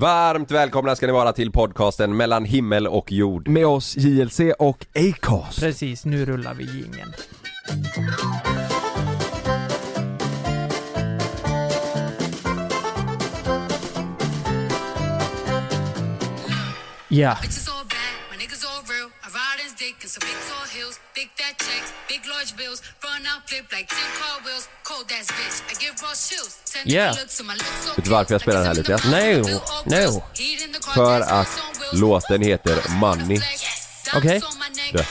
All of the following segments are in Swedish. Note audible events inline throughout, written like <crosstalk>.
Varmt välkomna ska ni vara till podcasten mellan himmel och jord. Med oss JLC och Acast. Precis, nu rullar vi jingeln. Ja, I big large bills. Run out, flip like 10 car wheels. Cold ass bitch, I give raw chills. Yeah. Vet du varför jag spelar den här lite? No, no. För att låten heter Money. Okej. Det.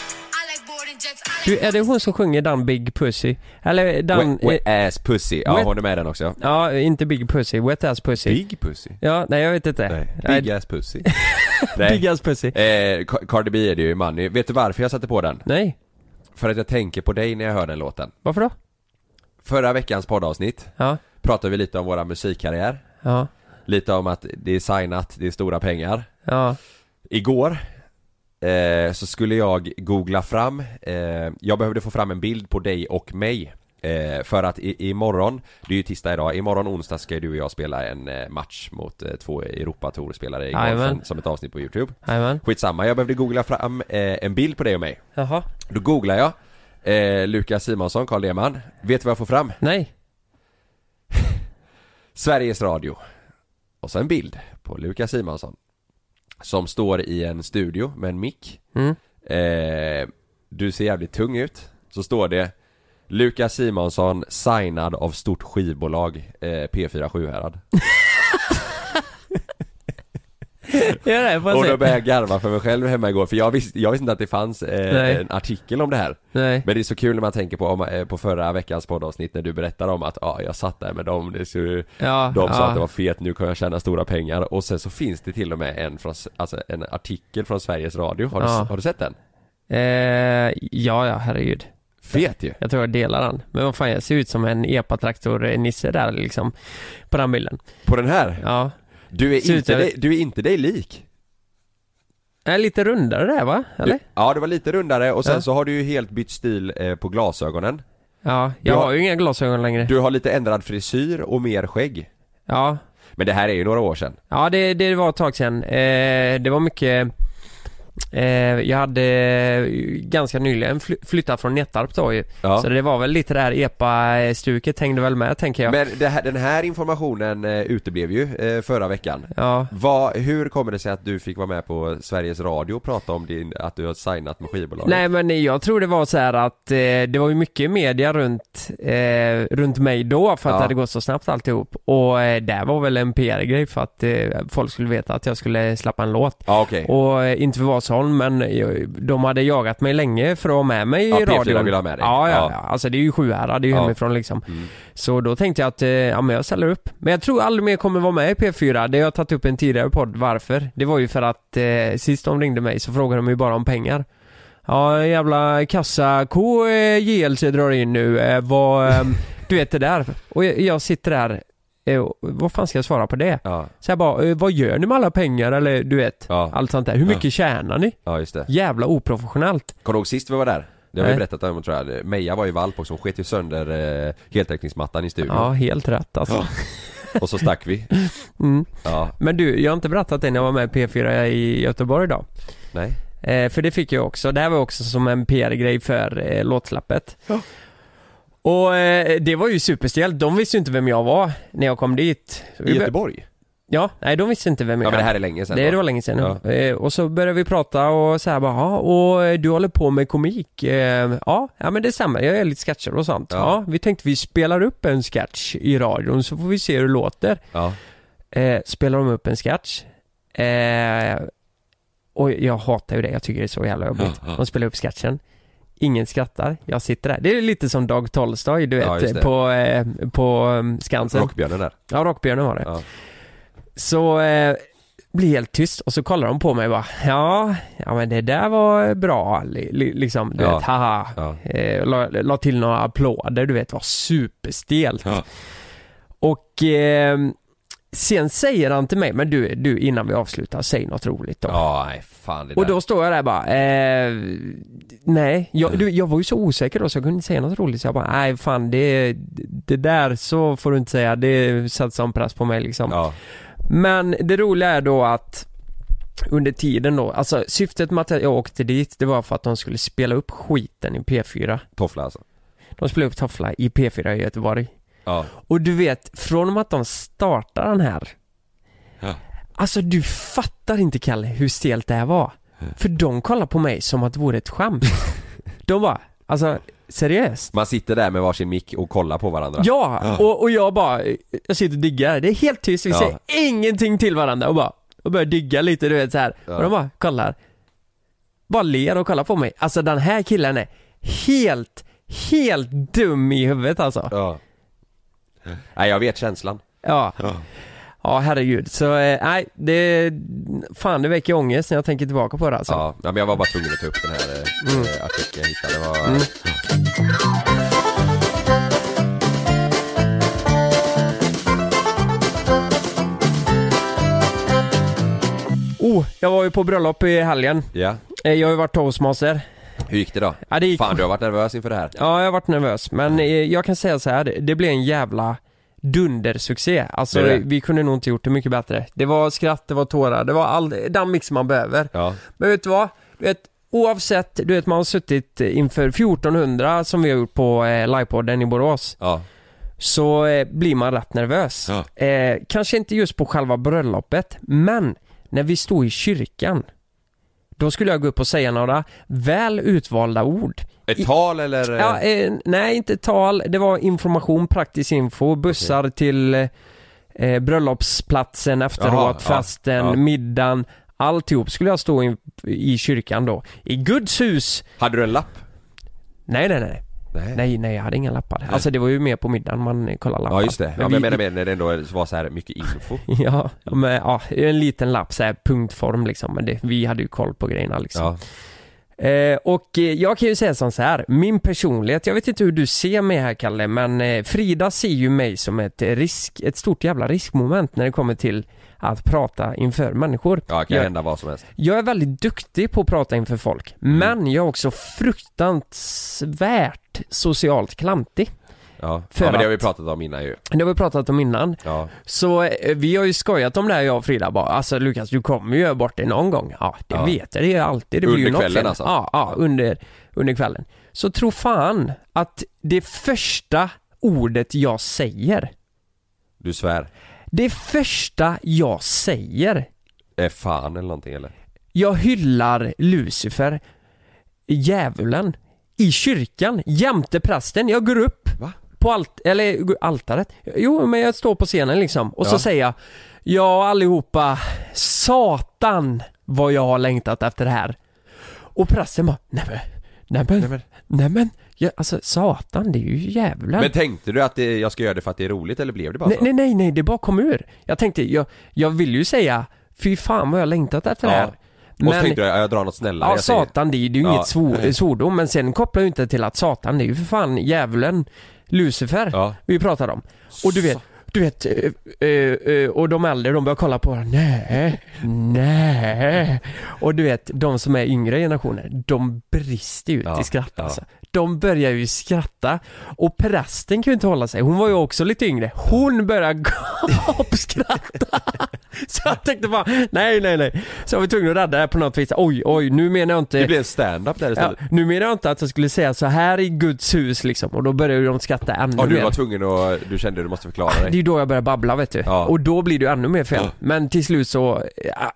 du, är det hon som sjunger den Big Pussy? Eller den... Wet, wet ass pussy, ja Wet- hon är med i den också. Ja, inte Big Pussy, Wet Ass Pussy. Big pussy? Ja, nej jag vet inte. Nej, big ass pussy. Nej. Big Ass Pussy. <laughs> Eh, Ca- Cardi B är det ju i Money. Vet du varför jag satte på den? Nej, För att jag tänker på dig när jag hör den låten. varför då? Förra veckans poddavsnitt Ja, pratade vi lite om våra musikkarriär. ja, Lite om att det är signat, det är stora pengar. ja. Igår eh, så skulle jag googla fram, eh, jag behövde få fram en bild på dig och mig eh, För att i, imorgon, det är ju tisdag idag, imorgon onsdag ska ju du och jag spela en eh, match mot eh, två Europatourspelare i golfen som ett avsnitt på youtube Jajamän. Skitsamma, jag behövde googla fram eh, en bild på dig och mig Jaha. Då googlar jag eh, Lukas Simonsson, Carl Lehmann Vet du vad jag får fram? Nej. <laughs> Sveriges Radio Och så en bild på Lukas Simonsson Som står i en studio med en mick Mm. Du ser jävligt tung ut Så står det Lukas Simonsson signad av stort skivbolag eh, P4 Sjuhärad <laughs> Ja, det får Och jag då började jag garva för mig själv hemma igår för jag visste, jag visste inte att det fanns eh, Nej. en artikel om det här Nej. Men det är så kul när man tänker på, om, eh, på förra veckans poddavsnitt när du berättade om att ja, jag satt där med dem, det så, Ja, de sa ja. att det var fet, nu kan jag tjäna stora pengar och sen så finns det till och med en från, alltså en artikel från Sveriges Radio, har, du, Ja. har du sett den? Eh, ja, ja, herregud. Fet ju! Jag tror jag delar den. Men vad fan, jag ser ut som en epatraktor-nisse där liksom. På den bilden. På den här? Ja. Du är, Ser inte dig, du är inte dig lik är lite rundare där va? Eller? du, Ja, det var lite rundare och sen Ja. så har du ju helt bytt stil eh, på glasögonen Ja, jag har- har ju inga glasögon längre. Du har lite ändrad frisyr och mer skägg Ja. Men det här är ju några år sedan Ja, det, det var ett tag sedan. Eh, det var mycket... Eh, jag hade eh, ganska nyligen fly- flyttat från Nettarp då ju. Ja. Så det var väl lite det här epa-stuket hängde väl med tänker jag. Men här, den här informationen eh, uteblev ju förra veckan Ja. Vad, hur kommer det sig att du fick vara med på Sveriges Radio och prata om din, att du har signat med skivbolaget? Nej men jag tror det var så här att eh, det var ju mycket media runt, eh, runt mig då för att Ja. det hade gått så snabbt alltihop. Och eh, det var väl en PR-grej för att eh, folk skulle veta att jag skulle släppa en låt. Ja okej, Och inte för Vasholm men eh, de hade jagat mig länge för att ha med mig i Ja, P4 radion. vill ha med dig. Ja, ja, Ja. ja. Alltså det är ju Sjuhärad, det är ju Ja. hemifrån liksom. Mm. Så då tänkte jag att, eh, ja men jag ställer upp. Men jag tror aldrig mer kommer vara med i P4. Det har jag tagit upp i en tidigare podd. Varför? Det var ju för att eh, sist de ringde mig så frågade de ju bara om pengar. Ja, jävla kassako eh, JLC drar in nu. Eh, vad, eh, <laughs> du vet det där. Och jag, jag sitter där. Eh, vad fan ska jag svara på det? Ja, Så jag bara, eh, vad gör ni med alla pengar? Eller du vet, Ja. allt sånt där. Hur mycket tjänar ni? ja just det Jävla oprofessionellt. Kommer du ihåg sist vi var där? Det har vi Nej. berättat om tror jag, Meja var ju valp och hon sket ju sönder eh, heltäckningsmattan i studion Ja, helt rätt alltså. Och så stack vi <laughs> Mm. Ja, Men du, jag har inte berättat det när jag var med i P4 i Göteborg idag. nej Eh, för det fick jag också. Det här var också som en PR-grej för eh, låtsläppet. Ja. Och eh, det var ju superstelt. De visste ju inte vem jag var när jag kom dit. I Göteborg? Ja, nej de visste inte vem Ja jag men det här är länge sedan det då. var länge sedan Ja. eh, Och så började vi prata och så här bara, ja, och eh, du håller på med komik? Eh, ja, ja men det stämmer, jag gör lite sketcher och sånt. Ja. Ja. vi tänkte vi spelar upp en sketch i radion så får vi se hur det låter. Ja, Eh, spelar de upp en sketch. Och jag hatar ju det, jag tycker det är så jävla jobbigt. Ja, ja. De spelar upp sketchen. Ingen skrattar, jag sitter där. Det är lite som Dag Tolstoy, du Ja, vet, det. på, eh, på um, Skansen. Rockbjörnen där Ja, Rockbjörnen var det. ja. Så eh, blir helt tyst och så kollar de på mig och bara Ja, ja men det där var bra li, li, liksom, du Ja. vet, haha. Ja. Eh, la, la till några applåder, du vet, var superstelt. Ja. Och eh, sen säger han till mig, men du, du innan vi avslutar, säg något roligt då. Ja, nej fan det där Och då står jag där bara, eh, nej, jag, du, jag var ju så osäker då så jag kunde inte säga något roligt så jag bara, nej fan det, det där så får du inte säga, det satte sån press på mig liksom. Ja, Men det roliga är då att under tiden då, alltså syftet med att jag åkte dit, det var för att de skulle spela upp skiten i P4. Toffla alltså. De spelade upp Toffla i P4 i Göteborg. Ja. Och du vet, från och med att de startar den här Ja. Alltså du fattar inte Kalle hur stelt det här var. För de kollar på mig som att det vore ett skämt. <laughs> De bara, alltså seriöst? Man sitter där med varsin mick och kollar på varandra. Ja, Ja. Och, och jag bara, jag sitter och diggar. Det är helt tyst, vi Ja. säger ingenting till varandra och bara, och börjar digga lite du vet så här. Ja. Och de bara kollar. Bara ler och kollar på mig. Alltså den här killen är helt, helt dum i huvudet alltså. Ja. Nej jag vet känslan. Ja. Ja. Herregud, så eh, nej det, fan det väcker ångest när jag tänker tillbaka på det alltså. Ja, men jag var bara tvungen att ta upp den här eh, Mm. eh, artikeln jag hittade. Det var, Mm. Oh, jag var ju på bröllop i helgen. Ja. Eh, Jag har ju varit toastmaster. Hur gick det då? Ja, det gick... Fan du har varit nervös inför det här? Ja, jag har varit nervös. Men eh, jag kan säga så här, det- blev en jävla dundersuccé. Alltså Det det. vi kunde nog inte gjort det mycket bättre. Det var skratt, det var tårar, det var all den mix man behöver. Ja. Men vet du vad? Du vet, oavsett, du vet man har suttit inför 1400 som vi har gjort på eh, livepodden i Borås. Ja. Så eh, blir man rätt nervös. Ja. Eh, kanske inte just på själva bröllopet, men när vi stod i kyrkan. Då skulle jag gå upp och säga några väl utvalda ord. Ett tal eller? eh, Ja, eh, nej inte tal, det var information, praktisk info, bussar till eh, bröllopsplatsen efteråt, Jaha, ja, festen, ja. middagen, alltihop skulle jag stå i, i kyrkan då. I Guds hus! Hade du en lapp? Nej, nej, nej. Nej. Nej, nej, jag hade inga lappar. Alltså det var ju mer på middagen man kollade lappar. Ja just det. Ja, men vi- jag menar mer när det ändå var så här mycket info. <laughs> Ja, men ja, en liten lapp så här punktform liksom, men det, vi hade ju koll på grejerna liksom. Ja. Eh, och eh, jag kan ju säga som så här, min personlighet, jag vet inte hur du ser mig här Kalle, men eh, Frida ser ju mig som ett risk, ett stort jävla riskmoment när det kommer till att prata inför människor. Ja, kan Jag- hända vad som helst. Jag är väldigt duktig på att prata inför folk, Mm. men jag är också fruktansvärt socialt klantig. Ja, För ja men det har vi pratat om innan ju. Det har vi pratat om innan. Ja. Så eh, vi har ju skojat om det här jag och Frida bara, alltså Lukas du kommer ju göra bort dig någon gång. Ja, det Ja. vet jag, det är alltid, det blir ju Under något kvällen fel. alltså? Ja, ja, under, under kvällen. Så tro fan att det första ordet jag säger, Du svär. det första jag säger, Är fan eller någonting eller? jag hyllar Lucifer, djävulen, i kyrkan, jämte prästen. Jag går upp Va? på alt eller altaret. Jo, men jag står på scenen liksom och så Ja. säger jag Ja allihopa, satan vad jag har längtat efter det här. Och prästen bara, nej men, nej men, Nej, men- nej men, ja, alltså satan det är ju djävulen. Men tänkte du att det, jag ska göra det för att det är roligt eller blev det bara nej, så? nej, nej, nej, det bara kom ur. Jag tänkte, jag, jag vill ju säga, fy fan vad jag längtat efter det Ja. Här. Och så tänkte du, ja, jag drar något snällare. Ja, satan det är ju det är ju Ja. inget svor, <laughs> svordom, men sen kopplar jag inte till att satan det är ju för fan djävulen, Lucifer, Ja. vi pratar om. Och du vet, du vet, eh, eh, eh, och de äldre de börjar kolla på nej, nej. Och du vet, de som är yngre generationer, de brister ju ut Ja, i skratt ja. alltså. De börjar ju skratta och prästen kan ju inte hålla sig, hon var ju också lite yngre. Hon börjar <laughs> gapskratta. Jag tänkte bara, nej nej nej. Så jag var tvungen att rädda det på något vis. Oj oj, nu menar jag inte Det blev stand-up där Ja, istället. nu menar jag inte att jag skulle säga så här i Guds hus liksom och då började de skratta ännu Ja, du mer. var tvungen att, du kände att du måste förklara Det är dig. ju då jag börjar babbla vet du. Ja. Och då blir det ju ännu mer fel. Ja. Men till slut så,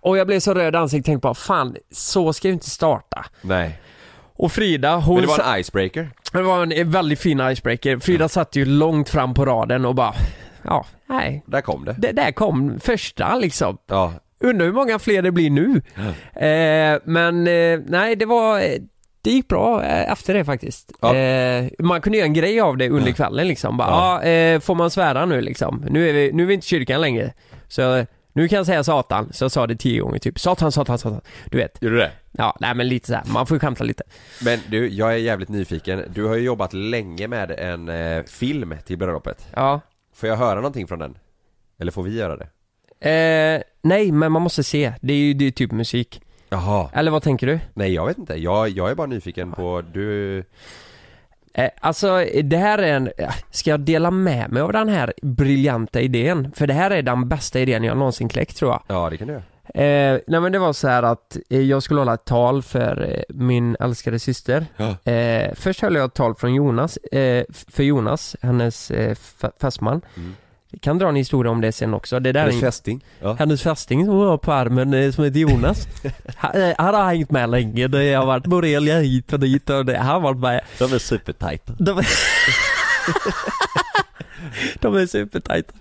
och jag blev så röd i ansiktet tänkte bara fan, så ska jag inte starta. Nej. Och Frida, hon Men det var en icebreaker. det var en väldigt fin icebreaker. Frida satt ju långt fram på raden och bara, ja, nej. Där kom det. Det där kom första liksom. Ja. Undrar hur många fler det blir nu. Eh, men eh, nej, det var det gick bra eh, efter det faktiskt. Ja. Eh, man kunde göra en grej av det under kvällen liksom. Bara, Ja. eh, får man svära nu liksom? Nu är, vi, nu är vi inte i kyrkan längre. Så nu kan jag säga satan. Så jag sa det tio gånger typ. Satan, satan, satan. Du vet. Gjorde du det? Ja, nej men lite så här. Man får ju skämta lite. Men du, jag är jävligt nyfiken. Du har ju jobbat länge med en eh, film till bröllopet. Ja. Får jag höra någonting från den? Eller får vi göra det? Eh, nej, men man måste se. Det är ju det är typ musik. Jaha. Eller vad tänker du? Nej jag vet inte. Jag, jag är bara nyfiken på, du... Eh, alltså det här är en, eh, ska jag dela med mig av den här briljanta idén? För det här är den bästa idén jag någonsin kläckt tror jag. Ja det kan du göra. Eh, nej men det var så här att eh, jag skulle hålla ett tal för eh, min älskade syster. Ja. Eh, först höll jag ett tal från Jonas, eh, för Jonas, hennes eh, fästman. Mm. Jag kan dra en historia om det sen också. Det där är Hennes en, fästing. Ja. hennes fästing som var på armen eh, som heter Jonas. <laughs> han, eh, han har hängt med länge. Det har varit borrelia hit och dit och det, han har varit med. De är supertajta. De, <laughs> <laughs> de är supertajta.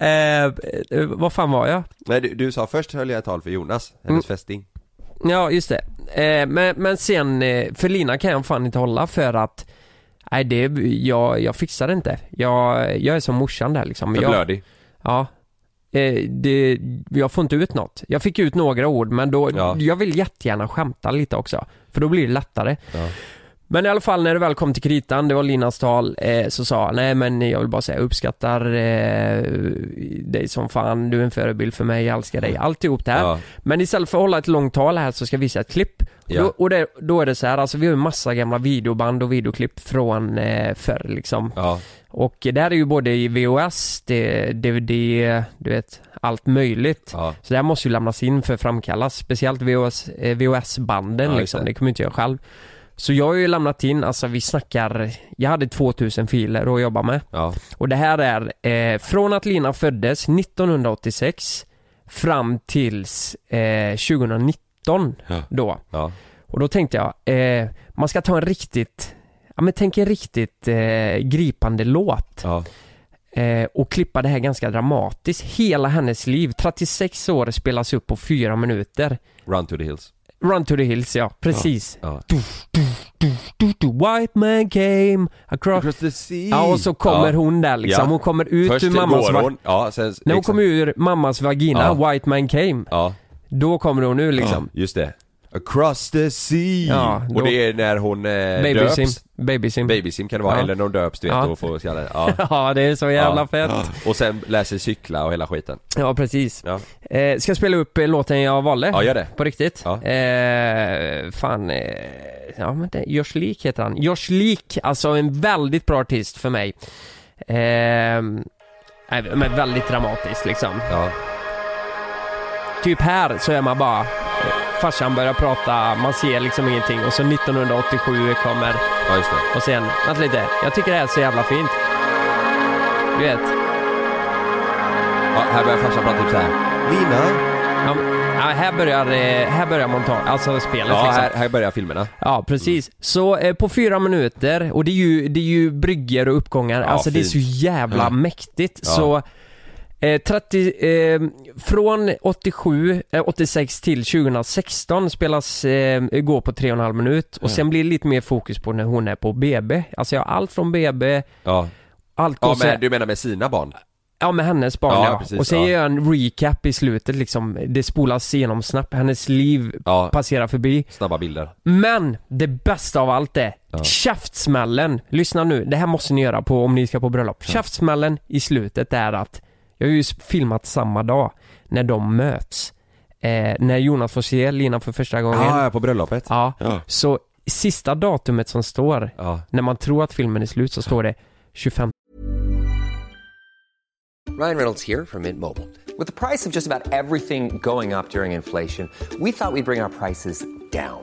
Eh, eh, vad fan var jag? Nej du, du sa först höll jag ett tal för Jonas, hennes Mm. fästing. Ja, just det. Eh, men, men sen, eh, för Lina kan jag fan inte hålla för att Nej det, jag, jag fixar det inte. Jag, jag är som morsan där liksom. För Jag, blödig. ja. Eh, det, jag får inte ut något. Jag fick ut några ord men då, Ja. jag vill jättegärna skämta lite också. För då blir det lättare. Ja. Men i alla fall när det väl kom till kritan, det var Linas tal, eh, så sa jag, nej men jag vill bara säga jag uppskattar eh, dig som fan, du är en förebild för mig, jag älskar dig, alltihop det här. Ja. Men istället för att hålla ett långt tal här så ska jag visa ett klipp. Ja. Då, och det, då är det så här, alltså vi har ju massa gamla videoband och videoklipp från eh, förr liksom. Ja. Och det här är ju både i VHS, det, DVD, du vet, allt möjligt. Ja. Så det här måste ju lämnas in för att framkallas, speciellt VHS, eh, VHS-banden Ja, liksom, det. det kommer inte jag själv. Så jag har ju lämnat in, alltså vi snackar, jag hade 2000 filer att jobba med. Ja. Och det här är eh, från att Lina föddes 1986 fram tills eh, 2019 Ja. då. Ja. Och då tänkte jag, eh, man ska ta en riktigt, ja men tänk en riktigt eh, gripande låt eh, och klippa det här ganska dramatiskt. Hela hennes liv, 36 år spelas upp på fyra minuter. Run to the hills. Run to the hills ja, precis. Ja. Du, white man came across... Across the sea. Ja och så kommer Ja. hon där liksom, Ja. hon kommer ut Först ur mammas går hon, ja sen... När hon kommer ur mammas vagina, Ja. white man came, Ja. då kommer hon ur liksom. Ja, just det. Across the sea! Ja, då- Och det är när hon eh, Babysim, döps. babysim. Babysim kan det vara, Ja. eller när hon döps du vet Ja. och får skallar. Ja. <laughs> Ja det är så jävla Ja. fett. Och sen lär sig cykla och hela skiten. Ja precis. Ja, Eh, ska jag spela upp eh, låten jag valde? ja gör det. På riktigt? Ja. Eh, fan, eh, ja men det, Josh Leek heter han. Josh Leek, alltså en väldigt bra artist för mig. Eh, men väldigt dramatiskt liksom. Ja. Typ här så är man bara, farsan börjar prata, man ser liksom ingenting och så 1987 kommer ja, just det. och sen, vänta lite, jag tycker det här är så jävla fint. Du vet, Ja, här börjar farsan prata typ såhär. Lina? ja, här börjar, eh, här börjar montage, alltså spelet Ja, liksom. här, här börjar filmerna. Ja, precis. Så eh, på fyra minuter, och det är ju, det är ju brygger och uppgångar, Ja, alltså det är så fint. jävla Ja. mäktigt. Så eh, 30, eh, från 87, eh, 86 till 2016 spelas, eh, går på tre och en halv minut och Ja. sen blir det lite mer fokus på när hon är på BB. Alltså jag har allt från BB, Ja. allt går Ja men du menar med sina barn? Ja med hennes barn Ja, ja, precis, och sen ja. gör jag en recap i slutet liksom, det spolas igenom snabbt, hennes liv Ja, passerar förbi. snabba bilder. Men det bästa av allt är Ja. käftsmällen. Lyssna nu, det här måste ni göra på om ni ska på bröllop. Käftsmällen i slutet är att jag har ju filmat samma dag när de möts. Eh, när Jonas får se Lina för första gången. Ja, ja, på bröllopet. Ja. Ja. Så sista datumet som står, Ja. när man tror att filmen är slut så står det 25 Ryan Reynolds here from Mint Mobile. With the price of just about everything going up during inflation, we thought we'd bring our prices down.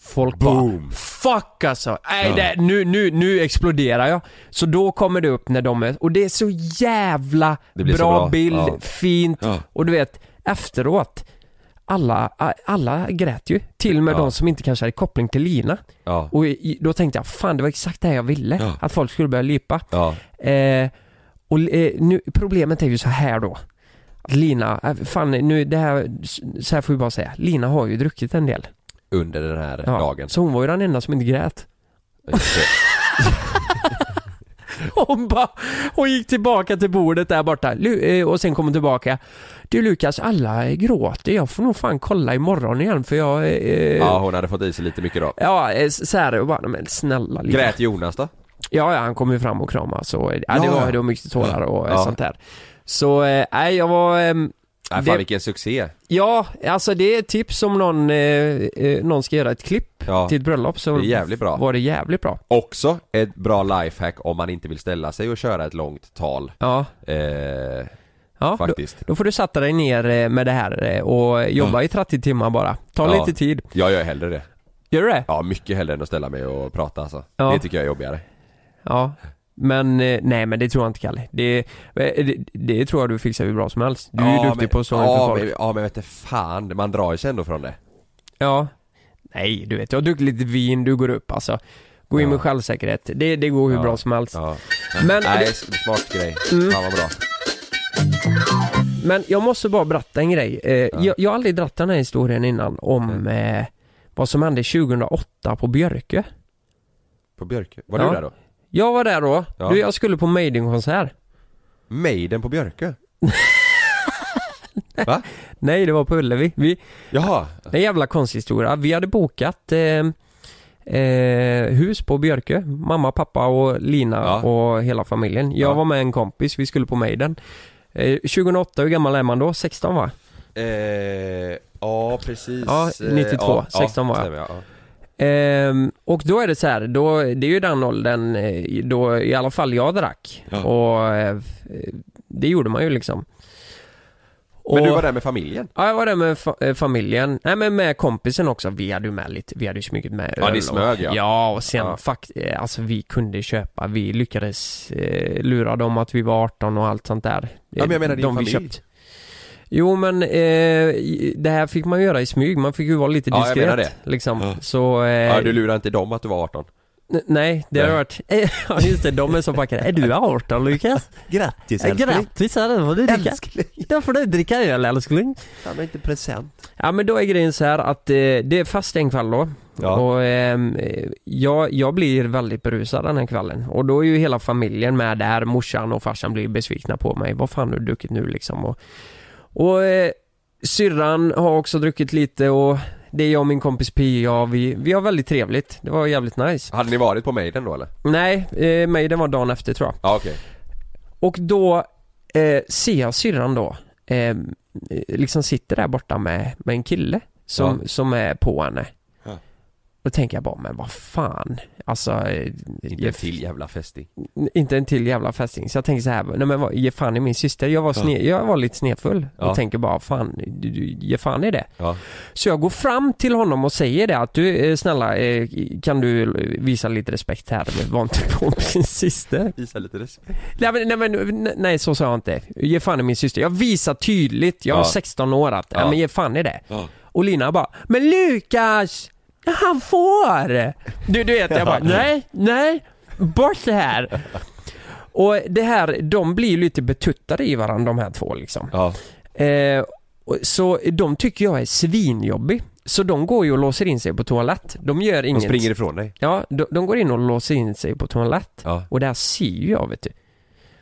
Folk Boom. bara Fuck alltså! Nej, det, nu, nu, nu exploderar jag. Så då kommer det upp när de är, och det är så jävla bra, så bra. bild, Ja. fint. Ja. Och du vet, efteråt alla, alla grät ju. Till och med Ja. de som inte kanske hade koppling till Lina. Ja. Och då tänkte jag, fan det var exakt det här jag ville. Ja. Att folk skulle börja lipa. Ja. Eh, och eh, nu, problemet är ju så här då. Lina, eh, fan nu det här, så här får vi bara säga. Lina har ju druckit en del. Under den här Ja, dagen. Så hon var ju den enda som inte grät. <laughs> Hon bara, hon gick tillbaka till bordet där borta eh, och sen kom hon tillbaka Du Lukas, alla gråter, jag får nog fan kolla imorgon igen för jag... Eh, Ja hon hade fått i sig lite mycket då Ja, eh, så här, och bara, men snälla lilla. Grät Jonas då? Ja, ja, han kom ju fram och kramade så, ja, det var, det var mycket tårar och eh, Ja. sånt där. Så, eh, nej jag var, Nej Det- fan vilken succé ja, alltså det är ett tips om någon, eh, eh, någon ska göra ett klipp Ja. till ett bröllop så Det är jävligt bra. var det jävligt bra. Också ett bra lifehack om man inte vill ställa sig och köra ett långt tal Ja, eh, ja då, Faktiskt då får du sätta dig ner eh, med det här eh, och jobba i 30 timmar bara. Ta Ja. lite tid. Jag gör hellre det Gör du det? Ja mycket hellre än att ställa mig och prata alltså Ja. Det tycker jag är jobbigare Ja. Men, eh, nej men det tror jag inte Kalle. Det, eh, det, det tror jag du fixar hur bra som helst. Du är ju duktig men- på att stå ja, folk. Men, ja men vet du fan, man drar sig ändå från det Ja. Nej, du vet, jag har druckit lite vin, du går upp alltså. Gå in Ja. med självsäkerhet. Det, det går hur Ja. bra som helst. Ja Men, Nej, det, smart grej, Mm. fan vad bra men jag måste bara berätta en grej. Eh, jag, jag har aldrig dratt den här historien innan om eh, vad som hände 2008 på Björkö. På Björkö, var du där då? Jag var där då. Ja. Du, jag skulle på Maiden-konsert. Maiden på Björkö? <laughs> Va? Nej, det var på Ullevi. Vi, Jaha, en jävla konstig historia. Vi hade bokat eh, eh, hus på Björkö. Mamma, pappa och Lina Ja. och hela familjen. Jag Ja. var med en kompis, vi skulle på Maiden. Eh, 2008, hur gammal är man då? 16 va? eh, ja precis Ja, Eh, 92, 16 var jag. Ja. Ehm, och då är det så här, då, det är ju den åldern eh, då i alla fall jag drack. Ja. Och eh, det gjorde man ju liksom. Men du Och- var där med familjen? Ja, jag var där med fa- eh, familjen. Nej men med kompisen också. Vi hade ju med lite, vi hade ju smugit med Ja, öl ni och- smög, ja. Ja, och sen Ja. fakt eh, alltså vi kunde köpa, vi lyckades lura dem att vi var 18 och allt sånt där. Ja, men jag menar din De vi familj. köpt. Jo men eh, det här fick man göra i smyg, man fick ju vara lite Ja, jag diskret menar det. liksom. Ja. Så, eh, Ja, du lurade inte dem att du var 18? n- nej det har Nej. varit, <laughs> ja just det, de är så packade. Är du 18 Lukas? <laughs> Grattis Eh, Grattis, då får du dricka. Då får du dricka öl älskling. Han har inte present Ja men då är grejen så här att eh, det är fast en kväll då. Ja. Och ehm, eh, jag, jag blir väldigt berusad den här kvällen. Och då är ju hela familjen med där. Morsan och farsan blir besvikna på mig. Vad fan har du druckit nu liksom? Och, och eh, syrran har också druckit lite och det är jag och min kompis Pia. Vi, vi har väldigt trevligt. Det var jävligt nice. Hade ni varit på Maiden då eller? Nej, eh, mig den var dagen efter tror jag. Ja okej Och då eh, ser jag syrran då, eh, liksom sitter där borta med, med en kille som, som är på henne. Då tänker jag bara, men vad fan, alltså... eh, Inte en till jävla fästing inte en till jävla fästing. Så jag tänker så här, nej men vad, ge fan i min syster. Jag var, sne, jag var lite snedfull Ja. och tänker bara, fan, du, du, ge fan i det. Ja, Så jag går fram till honom och säger det att du, eh, snälla, eh, kan du visa lite respekt här? Var inte på <laughs> min syster. visa lite respekt Nej men, nej, men nej så sa jag inte. Ge fan i min syster. Jag visar tydligt, jag var Ja. 16 år att, ja. Men ge fan i det. Och Lina bara, men Lukas! Han får! Du, du vet, jag bara, <laughs> nej, nej, bort det här. Och det här, de blir ju lite betuttade i varandra de här två liksom. Ja, Eh, så de tycker jag är svinjobbig. Så de går ju och låser in sig på toalett. De gör de inget. springer ifrån dig Ja, de, de går in och låser in sig på toalett. Ja, Och det här ser ju jag vet du.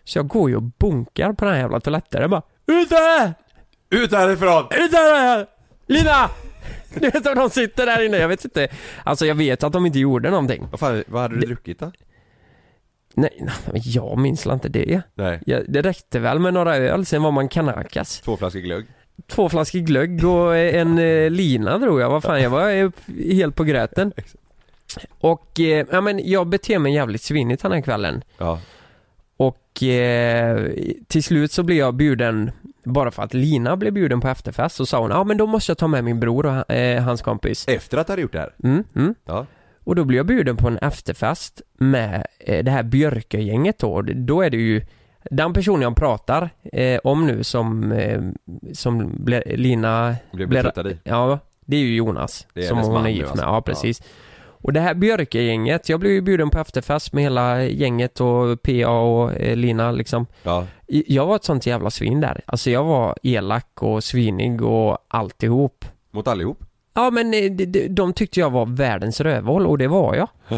Så jag går ju och bunkar på den här jävla toaletten. Jag bara Ut där! ut härifrån! Ut där! Lina! <laughs> Du vet om de sitter där inne, jag vet inte. Alltså jag vet att de inte gjorde någonting. Vad fan, vad hade du druckit då? Nej, men jag minns inte det. Nej, Jag, det räckte väl med några öl, sen var man kanakas. två flaskor glögg Två flaskor glögg och en eh, lina tror jag. Vad fan, jag var eh, helt på gröten. <laughs> Och, eh, ja men jag beter mig jävligt svinigt den här kvällen. Ja, Och eh, till slut så blev jag bjuden, bara för att Lina blev bjuden på efterfest, så sa hon ja ah, men då måste jag ta med min bror och eh, hans kompis. efter att du hade gjort det här? Mm, mm. Ja, Och då blev jag bjuden på en efterfest med eh, det här Björkö-gänget då. Då är det ju den personen jag pratar eh, om nu som, eh, som ble, Lina blev betuttad i Ja, det är ju Jonas Det är som hon är gift med. alltså. Ja, precis. Och det här Björke-gänget, jag blev ju bjuden på efterfest med hela gänget och PA och eh, Lina liksom. Ja, Jag var ett sånt jävla svin där. Alltså jag var elak och svinig och alltihop. mot allihop? Ja men eh, de, de, tyckte jag var världens rövhål och det var jag. Ja.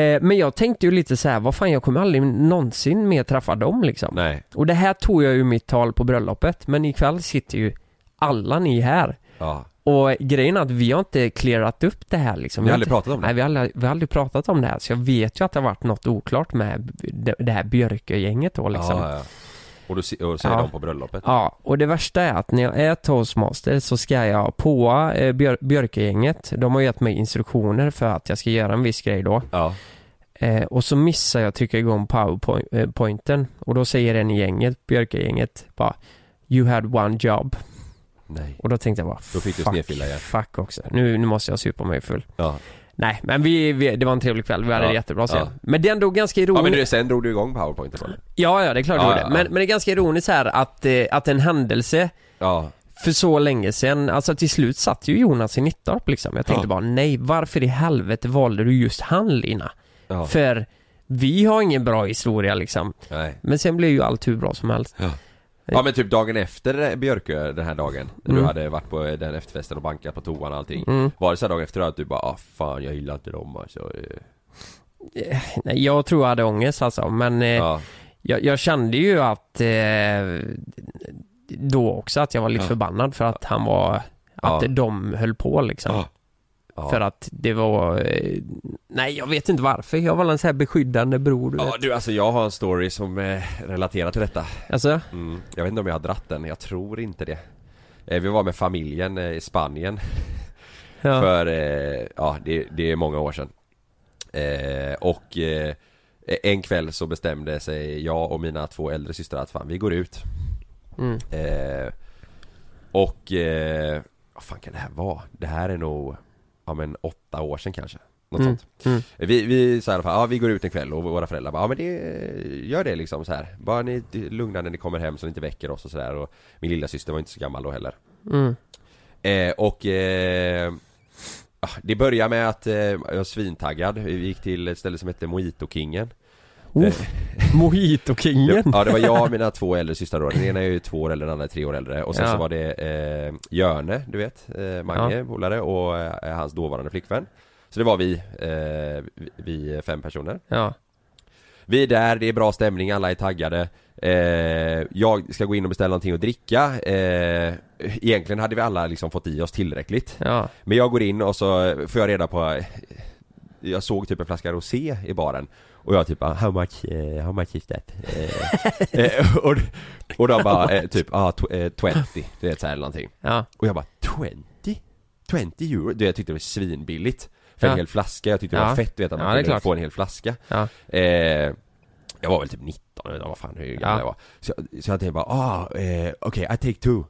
Eh, men jag tänkte ju lite så här, vad fan jag kommer aldrig någonsin mer träffa dem liksom. Nej, Och det här tog jag ju mitt tal på bröllopet, men ikväll sitter ju alla ni här. ja. Och grejen är att vi har inte clearat upp det här liksom. Vi har aldrig pratat om det. Nej, vi har, aldrig, vi har aldrig pratat om det här. Så jag vet ju att det har varit något oklart med det, här Björkö-gänget då liksom. Ja, ja. Och du se- och säger Ja. de på bröllopet? Ja, och det värsta är att när jag är toastmaster så ska jag påa eh, Björ, Björkö-gänget. De har gett mig instruktioner för att jag ska göra en viss grej då. Ja. Eh, och så missar jag att trycka igång powerpointen. Och då säger en i gänget, Björkö-gänget, bara You had one job. Nej. Och då tänkte jag bara Då fick du fuck, snedfylla igen. Fuck också. Nu, nu måste jag supa mig full. Ja. Nej, men vi, vi, det var en trevlig kväll. Vi hade Ja, det jättebra sen. ja. Men det är ändå ganska ironiskt. Ja men du, sen drog du igång powerpointen på det? Ja, ja, det är klart Ja, gjorde. ja, Men, men det är ganska ironiskt här att, eh, att en händelse för så länge sedan, alltså till slut satt ju Jonas i Nittorp liksom. Jag tänkte bara, nej, varför i helvete valde du just han Lina? För vi har ingen bra historia liksom. Nej. Men sen blev ju allt hur bra som helst. Ja. Men typ dagen efter Björkö, den här dagen, när Mm. du hade varit på den efterfesten och bankat på toan och allting Mm. Var det så dagen efter att du bara ah, fan jag gillar inte dem alltså eh, Nej, jag tror jag hade ångest alltså, men eh, Ja, jag, jag kände ju att eh, då också att jag var lite Ja. förbannad för att han var, att Ja. de höll på liksom. Ja. För att det var, eh, nej jag vet inte varför, jag var en sån här beskyddande bror du Ja vet. du alltså jag har en story som eh, relaterar till detta Alltså, mm. Jag vet inte om jag har dratt den, jag tror inte det eh, Vi var med familjen eh, i Spanien ja. För, eh, ja det, det är många år sedan eh, Och en kväll så bestämde sig jag och mina två äldre systrar att fan vi går ut Mm. Och, vad fan kan det här vara? Det här är nog, ja men åtta år sedan kanske Något Mm, sånt mm. Vi, vi sa i alla fall, ja vi går ut en kväll och våra föräldrar bara, ja men det, gör det liksom så här. Bara ni lugna när ni kommer hem så ni inte väcker oss och sådär och Min lilla syster var inte så gammal då heller Mm. Eh, och eh, ah, det börjar med att eh, jag var svintaggad. Vi gick till ett ställe som hette Mojito-kingen. Oh, <laughs> Eh, Mojito-kingen! ja, det var jag och mina två äldre systrar då. Den ena är ju två år äldre, den andra är tre år äldre. Och sen Ja. så var det eh, Jörne, du vet, eh, Mange, polare och eh, hans dåvarande flickvän. Så det var vi, eh, vi- vi fem personer. Ja, Vi är där, det är bra stämning, alla är taggade eh, Jag ska gå in och beställa någonting att dricka eh, Egentligen hade vi alla liksom fått i oss tillräckligt ja, Men jag går in och så får jag reda på Jag såg typ en flaska rosé i baren Och jag typ bara, how much, eh, how much is that? Eh, eh, <laughs> och, och de bara, eh, typ, ah, tw- eh, 20, du vet såhär eller någonting ja, Och jag bara, 20? 20 euro? Det jag tyckte det var svinbilligt För Ja. en hel flaska, jag tyckte det Ja. var fett du vet att Ja, man är kunde få en hel flaska ja, Eh, jag var väl typ 19 eller vad fan hur gammal Ja. jag var Så, så jag tänkte bara, ah, okej, I take two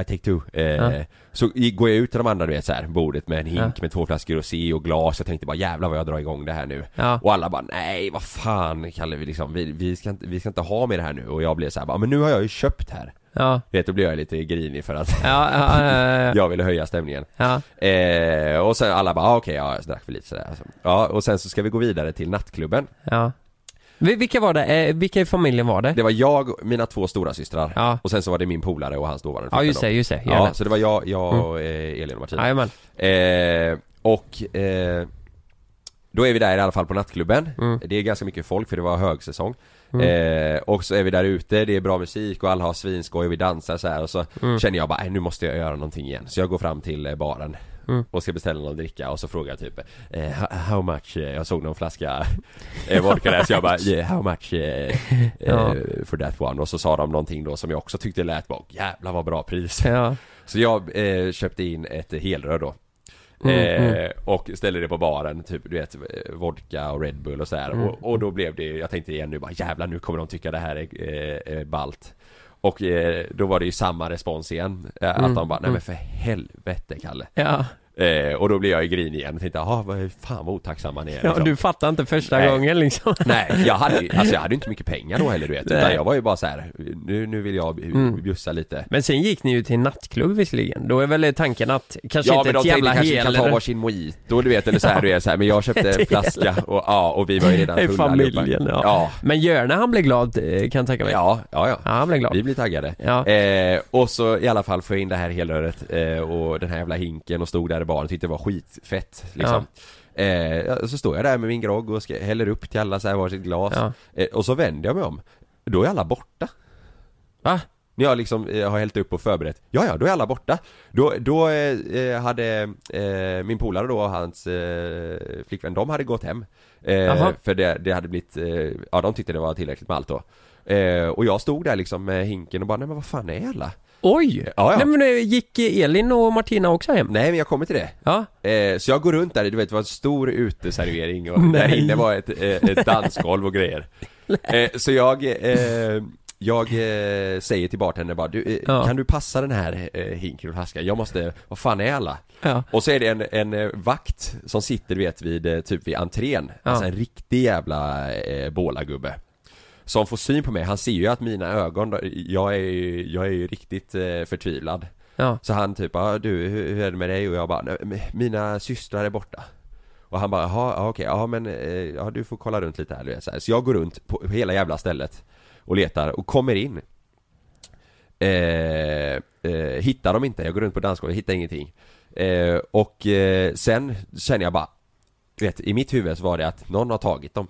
I take two. Eh, Ja. Så går jag ut till de andra du vet så här, bordet med en hink Ja. med två flaskor rosé och glas. Jag tänkte bara jävlar vad jag drar igång det här nu. Ja, Och alla bara, nej vad fan Kalle vi liksom, vi, vi, ska inte, vi ska inte ha med det här nu. Och jag blev så här, bara, men nu har jag ju köpt här. Ja, Du vet, då blev jag lite grinig för att ja, ja, ja, ja, <laughs> jag ville höja stämningen. Eh, Och sen alla bara, ah, okej, ja jag drack för lite sådär. Alltså. Ja, och sen så ska vi gå vidare till nattklubben. Ja. Vi- Vilka var det? Eh, vilka i familjen var det? Det var jag, mina två stora systrar Ja. och sen så var det min polare och hans dåvarande Ja just det, just det, Ja, så det var jag, jag Mm. och eh, Elin och Martin Jajamän, eh, Och eh, Då är vi där i alla fall på nattklubben Mm. Det är ganska mycket folk för det var högsäsong Mm. eh, Och så är vi där ute, det är bra musik och alla har svinskoj och vi dansar så här och så Mm. känner jag bara, "Nej, nu måste jag göra någonting igen Så jag går fram till eh, baren Mm. och ska beställa någon dricka och så frågar jag typ eh, how, much, eh, jag såg någon flaska eh, vodka där så jag bara yeah, how much eh, Ja. eh, for that one och så sa de någonting då som jag också tyckte lät bara jävlar vad bra pris ja, Så jag eh, köpte in ett helrör då Mm, mm. Och ställde det på baren, typ du vet vodka och Red Bull och så här. Mm. och, och då blev det, jag tänkte igen nu bara jävlar nu kommer de tycka det här är eh, balt Och eh, då var det ju samma respons igen, eh, Mm, att de bara nej mm. men för helvete Kalle. Ja, eh, Och då blev jag ju grinig igen och tänkte jaha vad fan vad otacksamma ni är ja, liksom. du fattar inte första Nej. gången liksom <laughs> Nej, jag hade ju, alltså jag hade inte mycket pengar då heller du vet Utan Nej. jag var ju bara så här, nu, nu vill jag Mm. bjussa lite Men sen gick ni ju till nattklubb visserligen, då är väl tanken att kanske Ja inte men de ett tänkte jävla kanske kan ta hel... varsin mojito du vet eller så här, du vet, så här, men jag köpte <laughs> en Ett flaska och ja, och vi var ju redan <laughs> fulla familjen, ja. ja Men Görne han blev glad eh, kan jag tänka mig Ja, ja, ja. Ja, han blev glad Vi blir taggade. Ja, Eh, och så i alla fall får jag in det här helröret eh, och den här jävla hinken och stod där baren tyckte det var skitfett liksom. Eh, så står jag där med min grogg och ska, häller upp till alla så här varsitt glas. Ja. Eh, och så vänder jag mig om. Då är alla borta. Va? När jag liksom eh, har hällt upp och förberett. Ja, ja, då är alla borta. Då, då eh, eh, hade eh, min polare då och hans eh, flickvän, de hade gått hem. Eh, för det, det hade blivit, ja de tyckte det var tillräckligt med allt då. Och jag stod där liksom med hinken och bara, nej men vad fan är alla? Oj! Ja, ja. Nej men eh, gick Elin och Martina också hem? Nej men jag kommer till det. Ja. Eh, så jag går runt där, du vet det var en stor uteservering och där Nej. inne var ett, eh, ett dansgolv och grejer. <laughs> Eh, så jag, eh, jag eh, säger till bartendern bara, du, Ja. kan du passa den här hinken och flaskan? Jag måste, vad fan är alla? Ja. Och så är det en, en vakt som sitter du vet vid, typ vid entrén, alltså en riktig jävla eh, bålagubbe Som får syn på mig, han ser ju att mina ögon, jag är ju, jag är ju riktigt eh, förtvivlad. Ja. Så han typ, ja du hur, är det med dig? Och jag bara, "Nej, men mina systrar är borta. Och han bara, jaha, ja, okej, ja men, eh, ja du får kolla runt lite här, du vet, så, här. så jag går runt på hela jävla stället Och letar och kommer in. Eh, eh, Hittar dem inte, jag går runt på dansgolvet, hittar ingenting. Eh, Och eh, sen känner jag bara vet, i mitt huvud så var det att någon har tagit dem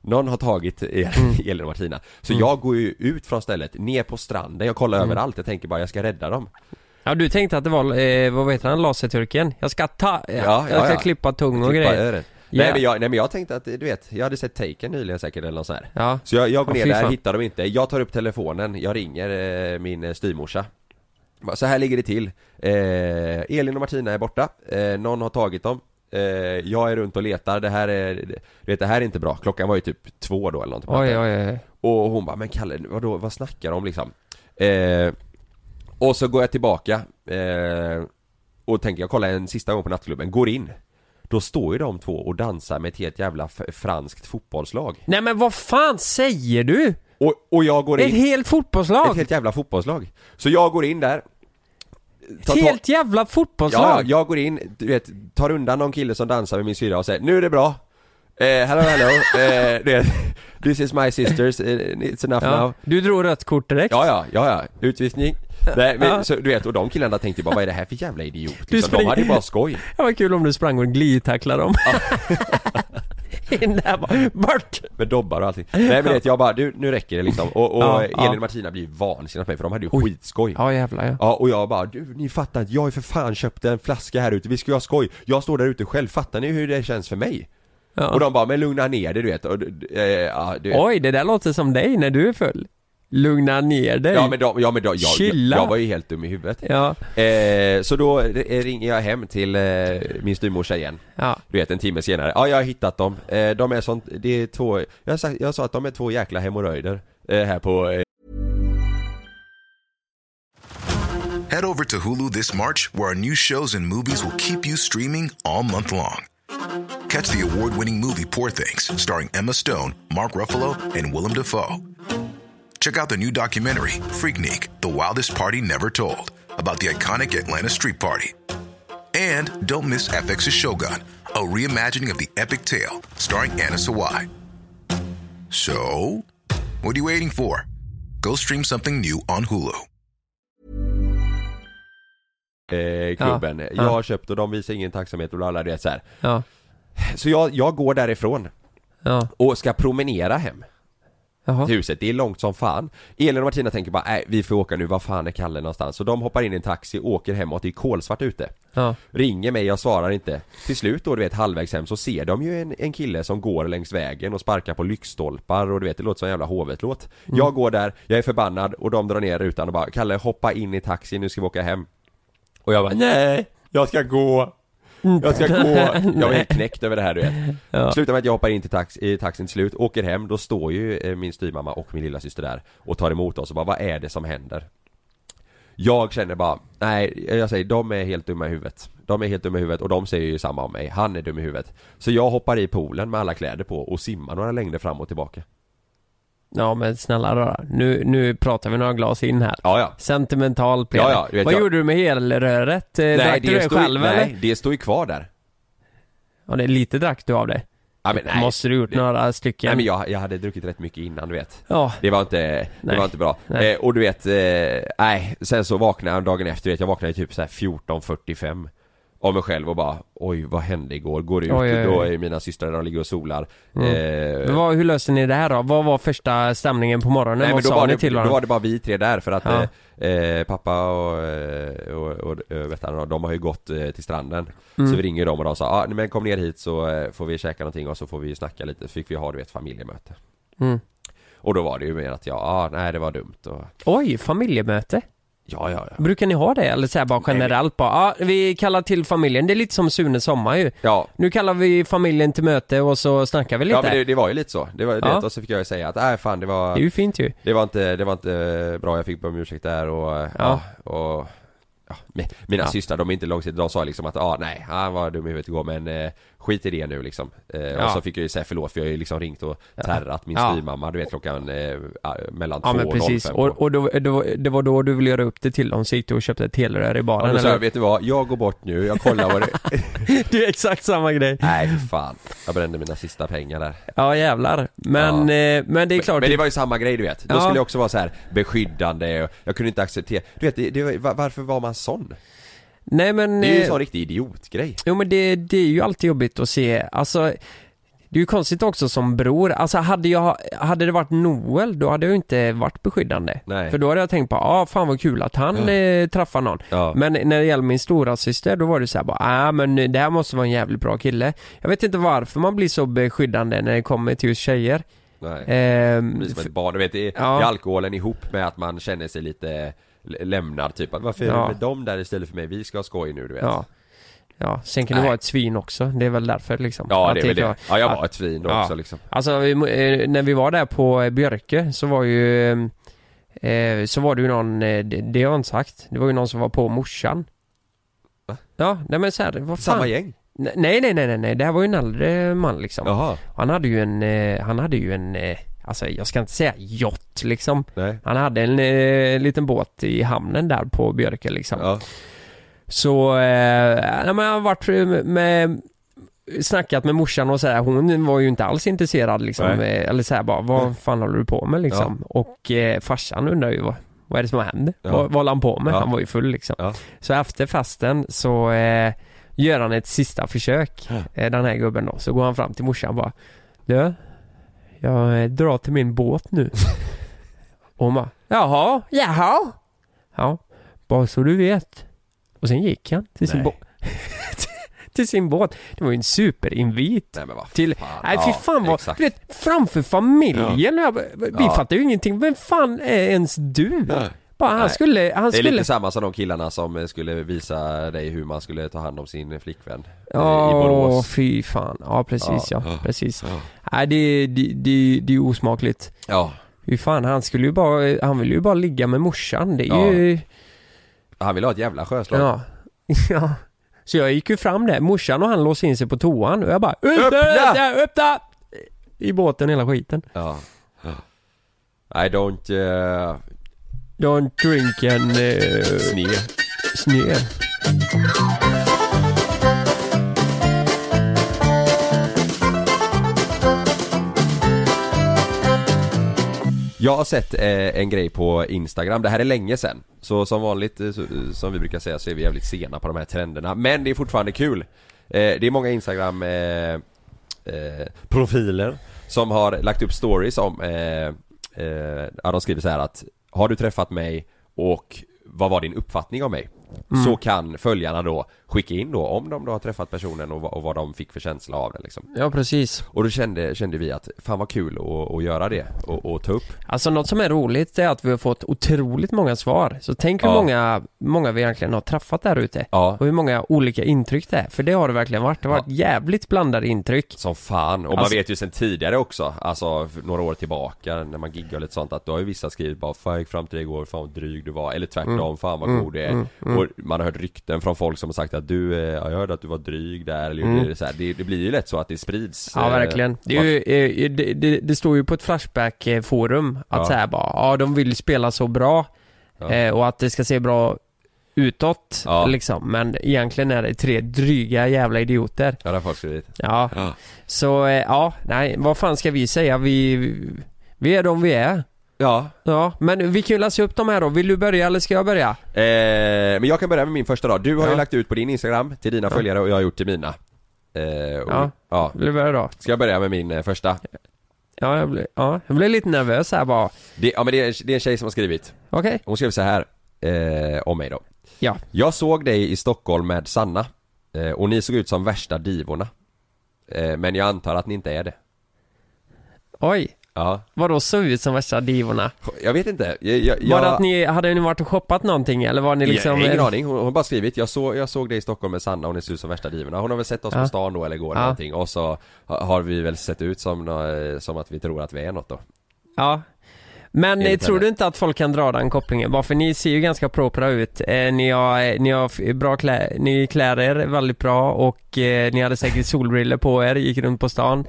någon har tagit El- Elin och Martina Så jag går ju ut från stället, ner på stranden, jag kollar överallt, jag tänker bara jag ska rädda dem Ja du tänkte att det var, eh, vad heter han, laserturken? Jag ska ta, ja, Ja, ja, jag ska ja. klippa tung och Klippa grejer. Ja. Nej men jag, nej men jag tänkte att, du vet, jag hade sett Taken nyligen säkert eller något sånt här Ja. Så jag, jag går ner där, fan. hittar dem inte, jag tar upp telefonen, jag ringer eh, min eh, styvmorsa Så här ligger det till eh, Elin och Martina är borta, eh, någon har tagit dem eh, Jag är runt och letar, det här är, du vet det här är inte bra, klockan var ju typ två då eller någonting Oj oj oj och hon bara, men Kalle, vadå, vad snackar de om liksom? Eh, och så går jag tillbaka eh, och tänker, jag kollar en sista gång på nattklubben, går in. Då står ju de två och dansar med ett helt jävla franskt fotbollslag. Nej men vad fan säger du? Och, och jag går Ett in, helt fotbollslag? ett helt jävla fotbollslag. Så jag går in där tar helt jävla Ja, fotbollslag? ja, jag går in, du vet, tar undan någon kille som dansar med min syrra och säger Nu är det bra eh, Hello hello, <laughs> eh, du vet, This is my sisters, eh, it's enough Ja. now Du drog rött kort direkt? Ja, ja, ja, ja. Utvisning. Nej, men <laughs> Ja. så, du vet, och de killarna tänkte bara vad är det här för jävla idiot? Du Liksom, de springer- hade ju bara skoj. <laughs> Det var kul om du sprang och glidtacklade dem <laughs> In där bara, bort! Med dobbar och allting. Nej men vet jag bara, du, nu räcker det liksom. Och, och Ja, Elin ja. och Martina blir vansinniga på mig för de hade ju Oj. skitskoj. Ja jävlar ja Ja, och jag bara, du ni fattar inte, jag har ju för fan köpt en flaska här ute, vi ska ju ha skoj. Jag står där ute själv, fattar ni hur det känns för mig? Ja. Och de bara, men lugna ner dig du vet. Och, eh, ja, du vet. Oj, det där låter som dig när du är full Lugna ner dig Ja men, de, ja, men de, jag, jag, Chilla. jag var ju helt dum i huvudet. Ja, Eh, så då eh, ringer jag hem till eh, min styvmorsa igen. ja, Du vet en timme senare, ja jag har hittat dem, eh, de är sånt, det är två, jag sa, jag sa att de är två jäkla hemorrojder eh, här på eh, Head over to Hulu this March, where our new shows and movies will keep you streaming all month long. Catch the award winning movie Poor Things, starring Emma Stone, Mark Ruffalo, and Willem Dafoe. Check out the new documentary, Freaknik The Wildest Party Never Told, about the iconic Atlanta Street Party. And don't miss FX's Shogun, a reimagining of the epic tale, starring Anna Sawai. So, what are you waiting for? Go stream something new on Hulu. eh, klubben. Jag har köpt och de visar ingen tacksamhet och alla det så här. ja, Så jag, jag går därifrån ja, och ska promenera hem jaha till huset, det är långt som fan. Elin och Martina tänker bara, nej vi får åka nu, var fan är Kalle någonstans? Så de hoppar in i en taxi, åker hemåt, det är kolsvart ute. Ja, Ringer mig, jag svarar inte. Till slut då du vet halvvägs hem så ser de ju en, en kille som går längs vägen och sparkar på lyktstolpar och du vet det låter som en jävla hovet-låt. Jag går där, jag är förbannad och de drar ner rutan och bara Kalle hoppa in i taxin, nu ska vi åka hem. Och jag bara nej, jag ska gå. Jag ska gå. <laughs> Jag var helt knäckt över det här du vet. Ja. Slutar med att jag hoppar in till tax, i taxin till slut, åker hem, då står ju eh, min styvmamma och min lilla syster där och tar emot oss och bara vad är det som händer? Jag känner bara, nej jag säger de är helt dumma i huvudet De är helt dumma i huvudet och de säger ju samma om mig, han är dum i huvudet Så jag hoppar i poolen med alla kläder på och simmar några längder fram och tillbaka ja men snälla rara. Nu, nu pratar vi några glas in här Ja ja Sentimental Peder. Ja, ja, vet, Vad jag- gjorde du med helröret? Eh, drack du det ju- själv nej, eller? det står ju kvar där Ja, det är lite drack du av det ja, men, nej, Måste du gjort några stycken? Nej men jag, jag hade druckit rätt mycket innan du vet Ja, Det var inte, det Nej. var inte bra. Eh, och du vet, eh, nej, sen så vaknade jag dagen efter, vet, jag vaknade typ så här 14.45 av mig själv och bara Oj vad hände igår? Går ut, Oj, oj, oj. då är mina systrar och ligger och solar Mm. eh, vad, hur löste ni det här då? Vad var första stämningen på morgonen? Nej vad men då sa var, ni det, till då varandra? var det bara vi tre där för att Ja. eh, eh, pappa och, eh, och, och eh, vet han, de har ju gått till stranden Mm. Så vi ringer dem och de sa ah, men kom ner hit så får vi käka någonting och så får vi snacka lite, så fick vi ha du vet familjemöte Mm. Och då var det ju mer att jag, ah, nej det var dumt och Oj, familjemöte? Ja ja ja. Brukar ni ha det? Eller så här bara generellt bara, ja vi kallar till familjen, det är lite som Sune Sommar ju. Ja, Nu kallar vi familjen till möte och så snackar vi lite. ja men det, det var ju lite så, det var ju Ja. det och så fick jag ju säga att nej fan det var Det är ju fint ju. Det var inte, det var inte bra, jag fick be om ursäkt där och, ja, Ja. och ja, mi- Mina Ja. systrar, de är inte långsiktigt, de sa liksom att ah, nej, han var dum i huvudet igår men eh, skit i det nu liksom eh, Ja. Och så fick jag ju säga förlåt för jag har ju liksom ringt och terrat min Ja. styvmamma du vet klockan eh, mellan Ja två men och precis, 05 och, och då, då, det var då du ville göra upp det till dem så gick du och köpte ett helrör i Ja, baren jag, eller? vet du vad? Jag går bort nu, jag kollar vad det <laughs> Det är exakt samma grej Nej för fan, jag brände mina sista pengar där Ja jävlar, men, eh, men det är klart Men det var ju samma grej du vet, då Ja. skulle jag också vara så här beskyddande och jag kunde inte acceptera Du vet, det, det, var- var- varför var man sån? Nej men... Det är ju en eh, sån riktig idiotgrej Jo men det, det är ju alltid jobbigt att se, alltså det är ju konstigt också som bror, alltså hade jag, hade det varit Noel då hade jag ju inte varit beskyddande. Nej. För då hade jag tänkt på, ja ah, fan vad kul att han eh, träffar någon. Ja. Men när det gäller min stora syster då var det så här bara, ah men det här måste vara en jävligt bra kille. Jag vet inte varför man blir så beskyddande när det kommer till just tjejer. Nej Ehm, blir som ett barn, du vet det är, Ja. det är alkoholen ihop med att man känner sig lite lämnad typ att varför är Ja. det med dem där istället för mig? Vi ska ha skoj nu du vet ja. Ja, sen kan det Nej. vara ett svin också, det är väl därför liksom. Ja det är väl det, ja jag var ett svin Ja. också liksom Alltså eh, när vi var där på eh, Björke så var ju eh, Så var det ju någon, eh, det, det har jag inte sagt, det var ju någon som var på morsan Va? Ja, nej men så här, vad fan Samma gäng? Nej nej nej nej, nej. det här var ju en äldre man liksom Jaha, Han hade ju en, eh, han hade ju en eh, Alltså jag ska inte säga yacht liksom nej Han hade en eh, liten båt i hamnen där på Björke liksom Ja, så, eh, nej, men jag har varit med Snackat med morsan och så här, hon var ju inte alls intresserad liksom, Nej. eller så här bara, vad fan håller du på med liksom? Och eh, farsan undrar ju vad, vad är det som händer? Ja. Vad, vad håller han på med? Ja. Han var ju full liksom. Ja. Så efter festen så eh, gör han ett sista försök, Ja. eh, den här gubben då, så går han fram till morsan och bara Du, jag eh, drar till min båt nu. och hon bara, jaha, jaha? Ja, bara så du vet. Och sen gick han till sin båt. <laughs> till sin båt. Det var ju en superinvit. nej men vad Till, fan nej fy Ja, fan vad, exakt. du vet, framför familjen. Jag, vi Ja. fattar ju ingenting. Vem fan är ens du? Nej. Bara, han Nej. skulle, han Det är skulle... lite samma som de killarna som eh, skulle visa dig hur man skulle ta hand om sin flickvän eh, i Ja, Borås fy fan. Ja, precis ja. Ja. Precis. Ja. Nej, det, det, det, det är osmakligt. Ja, Fy fan, han skulle ju bara, han vill ju bara ligga med morsan. Det är Ja. ju... han vill ha ett jävla sjöslag Ja. <laughs> ja. Så jag gick ju fram där, morsan och han låste in sig på toan och jag bara! Öppna! öppna! I båten hela skiten. Ja, I don't uh, Don't drink en uh, sne snö. Jag har sett eh, en grej på Instagram, det här är länge sedan. Så som vanligt, eh, så, som vi brukar säga, så är vi jävligt sena på de här trenderna. Men det är fortfarande kul. Eh, Det är många Instagram eh, eh, profiler som har lagt upp stories om eh, eh, Ja de skriver så här att har du träffat mig och vad var din uppfattning om mig? Så kan följarna då skicka in då om de då har träffat personen och, vad- och vad de fick för känsla av den liksom Ja precis. Och då kände, kände vi att fan vad kul att, att göra det och, och ta upp Alltså något som är roligt är att vi har fått otroligt många svar. Så tänk hur Ja. många, många vi egentligen har träffat där ute. Ja Och hur många olika intryck det är. För det har det verkligen varit. Det har varit jävligt blandade intryck. Som fan, och man Alltså- vet ju sen tidigare också, alltså några år tillbaka när man giggar och lite sånt att då har ju vissa skrivit bara 'Fan jag gick fram till dig igår, fan vad dryg du var' eller tvärtom, Mm. 'Fan vad god du är' och man har hört rykten från folk som har sagt att du, eh, jag hörde att du var dryg där eller Mm. så här. Det, det blir ju lätt så att det sprids Ja eh, verkligen. Det, är ju, eh, det, det, det står ju på ett Flashback-forum att Ja. så här bara, ja de vill spela så bra Ja. och att det ska se bra utåt Ja. liksom. Men egentligen är det tre dryga jävla idioter. Ja det har folk skrivit Ja, Ja, så ja, nej vad fan ska vi säga? Vi, vi är de vi är. Ja, Ja, men vi kan ju läsa upp de här då. Vill du börja eller ska jag börja? eh, men jag kan börja med min första då. Du har ju Ja. lagt ut på din Instagram till dina Ja. följare och jag har gjort till mina. Eh, och, Ja. ja. Vill du börja då? Ska jag börja med min eh, första? Ja, jag blir, ja, jag blir lite nervös här bara. Det, ja men det är, det är en tjej som har skrivit. Okej? Hon skrev så här eh, om mig då. Ja. Jag såg dig i Stockholm med Sanna eh, och ni såg ut som värsta divorna. Eh, men jag antar att ni inte är det. Oj. Ja, Vadå såg ut som värsta divorna? jag vet inte. Jag, jag, Var det jag- att ni, hade ni varit och shoppat någonting eller var ni liksom... jag, ingen aning, hon hon har bara skrivit jag såg, jag såg dig i Stockholm med Sanna och ni ser ut som värsta divorna Hon har väl sett oss Ja. på stan då eller igår Ja. någonting och så ha- har vi väl sett ut som, som att vi tror att vi är något då Ja. Men Enligt tror henne. du inte att folk kan dra den kopplingen? Bara för ni ser ju ganska propra ut. Eh, ni, har, eh, ni har bra klä, ni klär er väldigt bra och eh, ni hade säkert solbriller på er, gick runt på stan.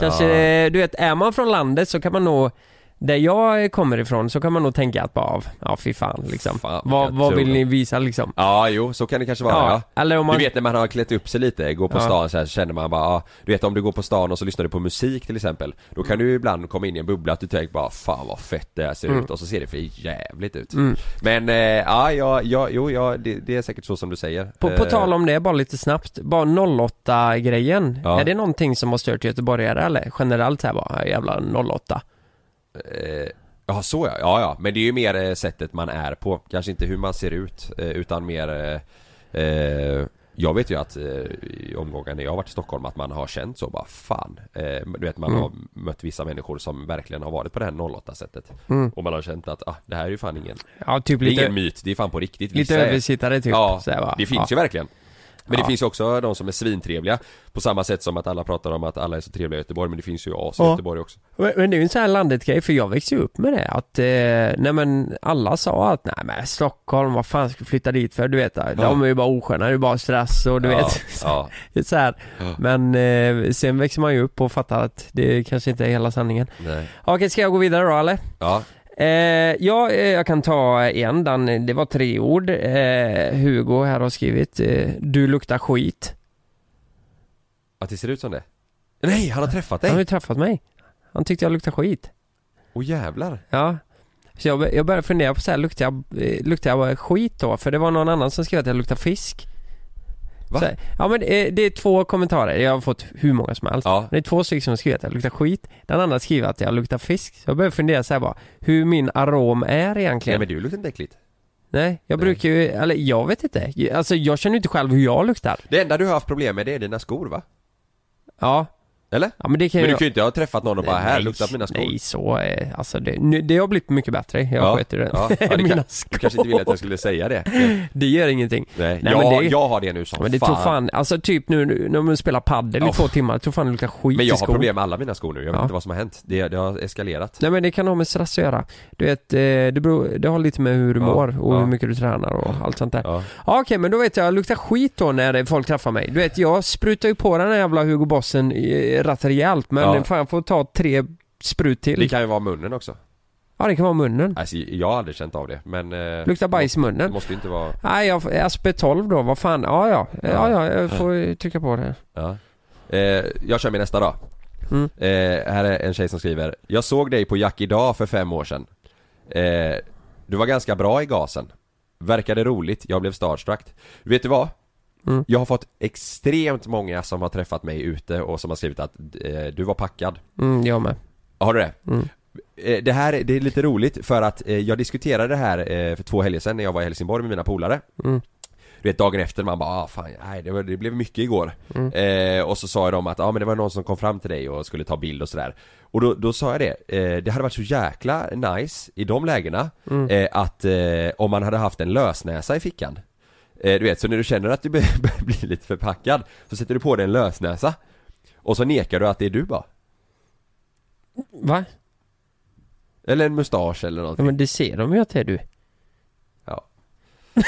Kanske, Ja. eh, du vet, är man från landet så kan man nog där jag kommer ifrån så kan man nog tänka att bara, ja fy fan liksom. Fan, vad vad vill ni visa liksom? Ja, jo, så kan det kanske vara ja. Eller om man... Du vet när man har klätt upp sig lite, går på Ja. stan så här, så känner man bara, ja, du vet om du går på stan och så lyssnar du på musik till exempel Då kan du ju ibland komma in i en bubbla att du tänker bara, fan vad fett det här ser Mm. ut och så ser det för jävligt ut Mm. Men, eh, ja, ja, ja, jo, ja, det, det är säkert så som du säger På, på Eh, tal om det, bara lite snabbt. Bara 08-grejen. Ja. Är det någonting som har stört göteborgare eller? Generellt här bara, jävla 08. Eh, Ja så ja, ja ja, men det är ju mer eh, sättet man är på, kanske inte hur man ser ut eh, utan mer eh, eh, Jag vet ju att i omgångar när jag har varit i Stockholm att man har känt så bara fan Du vet man Mm. har mött vissa människor som verkligen har varit på det här 08 sättet Mm. Och man har känt att ah, det här är ju fan ingen Ja, typ lite, ingen myt, det är fan på riktigt lite Vissa är- översittare typ. Ja, det finns ja. ju verkligen men Ja. det finns ju också de som är svintrevliga På samma sätt som att alla pratar om att alla är så trevliga i Göteborg men det finns ju as i Ja. Göteborg också Men men det är ju en sån här landet-grej, för jag växte ju upp med det att, eh, nej men alla sa att nej men Stockholm, vad fan ska vi flytta dit för? Du vet, de är ju bara osköna, det är bara stress och du ja, vet ja. <laughs> Så här. Ja. Men eh, sen växer man ju upp och fattar att det kanske inte är hela sanningen Nej. Okej, ska jag gå vidare då eller? Ja, Eh, ja, eh, jag kan ta en, den, det var tre ord. Eh, Hugo här har skrivit, eh, du luktar skit. att det ser ut som det Nej, han har träffat Han har ju dig! träffat mig. Han tyckte jag luktade skit. Åh jävlar! Ja. Så jag, jag började fundera på så här, luktar jag, eh, luktar jag skit då? För det var någon annan som skrev att jag luktar fisk. Va? Så, ja men det är, det är två kommentarer, jag har fått hur många som helst. Ja, Det är två stycken som skriver att jag luktar skit. Den andra skriver att jag luktar fisk. Så jag började fundera så här bara, hur min arom är egentligen. nej men du luktar inte äckligt Nej, jag Nej. brukar ju, eller jag vet inte. Alltså jag känner inte själv hur jag luktar. Det enda du har haft problem med det är dina skor va? Ja. Eller? Ja men det kan Men du jag... kan ju inte ha träffat någon och bara Nej, här, lukta på mina skor Nej, så eh, alltså det, nu, det har blivit mycket bättre. Jag Ja, sköter det. ja, ja, <laughs> det Mina kan- skor. Du kanske inte ville att jag skulle säga det? <laughs> Det gör ingenting. Nej, Nej, jag, det- jag har det nu som Men det fan. tog fan, alltså typ nu nu när man spelar paddel i två timmar, jag tror fan det luktar skit Men i jag har problem med alla mina skor nu, jag vet inte vad som har hänt Det, det har eskalerat Nej men det kan ha med stress att göra. Du vet, eh, det, beror, det har lite med hur du mår och hur mycket du tränar och allt sånt där. Ja, Ja, Okej, men då vet jag, jag luktar skit då när folk träffar mig. Du vet, jag sprutar ju på den här jävla Hugo Bossen rätt rejält, men Ja. fan jag får ta tre sprut till. det kan ju vara munnen också Ja, det kan vara munnen. Alltså jag har aldrig känt av det men eh, Luktar bajs i Det munnen. måste ju inte vara Nej, jag, SP12 då, vad fan, ja ja, ja ja, jag får trycka på det. Ja. Eh, jag kör min nästa då. Mm. Eh, här är en tjej som skriver Jag såg dig på Jack idag för fem år sedan. Eh, du var ganska bra i gasen. Verkade roligt, jag blev starstruck. Vet du vad? Mm. Jag har fått extremt många som har träffat mig ute och som har skrivit att eh, du var packad. Mm, jag med. Har du det? Mm. Eh, Det här det är lite roligt för att eh, jag diskuterade det här eh, för två helger sedan när jag var i Helsingborg med mina polare. Mm. Du vet dagen efter man bara ah, fan, nej, det, var, det blev mycket igår. Mm. Eh, och så sa de att ja ah, men det var någon som kom fram till dig och skulle ta bild och sådär. Och då, då sa jag det, det hade varit så jäkla nice i de lägena Mm. att om man hade haft en lösnäsa i fickan. Eh, du vet, så när du känner att du bör- börjar bli lite förpackad så sätter du på dig en lösnäsa. Och så nekar du att det är du bara. Va? Eller en mustasch eller något. Ja, men det ser de ju att det är du. Ja. <laughs>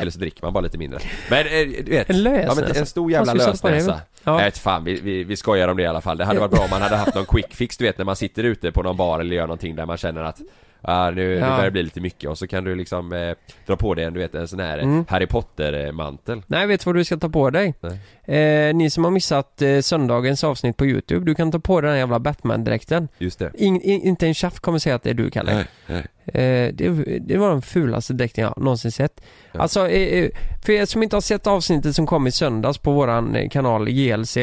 Eller så dricker man bara lite mindre. Men eh, du vet. En lösnäsa? Ja, men en stor jävla lösnäsa. Ja. Vet fan, vi, vi, vi skojar om det i alla fall. Det hade varit bra om man hade haft någon quick fix du vet när man sitter ute på någon bar eller gör någonting där man känner att Ah, nu, Ja. nu börjar det bli lite mycket och så kan du liksom eh, dra på dig en, du vet, en sån här Mm. Harry Potter-mantel. Nej, vet du vad du ska ta på dig? Nej. Eh, ni som har missat eh, söndagens avsnitt på Youtube, du kan ta på dig den jävla Batman-dräkten. Just det. In, in, inte en tjaft kommer säga att det är du Kalle. Eh, det, det var den fulaste dräkten jag någonsin sett. Ja. Alltså, eh, eh, för er som inte har sett avsnittet som kom i söndags på våran eh, kanal JLC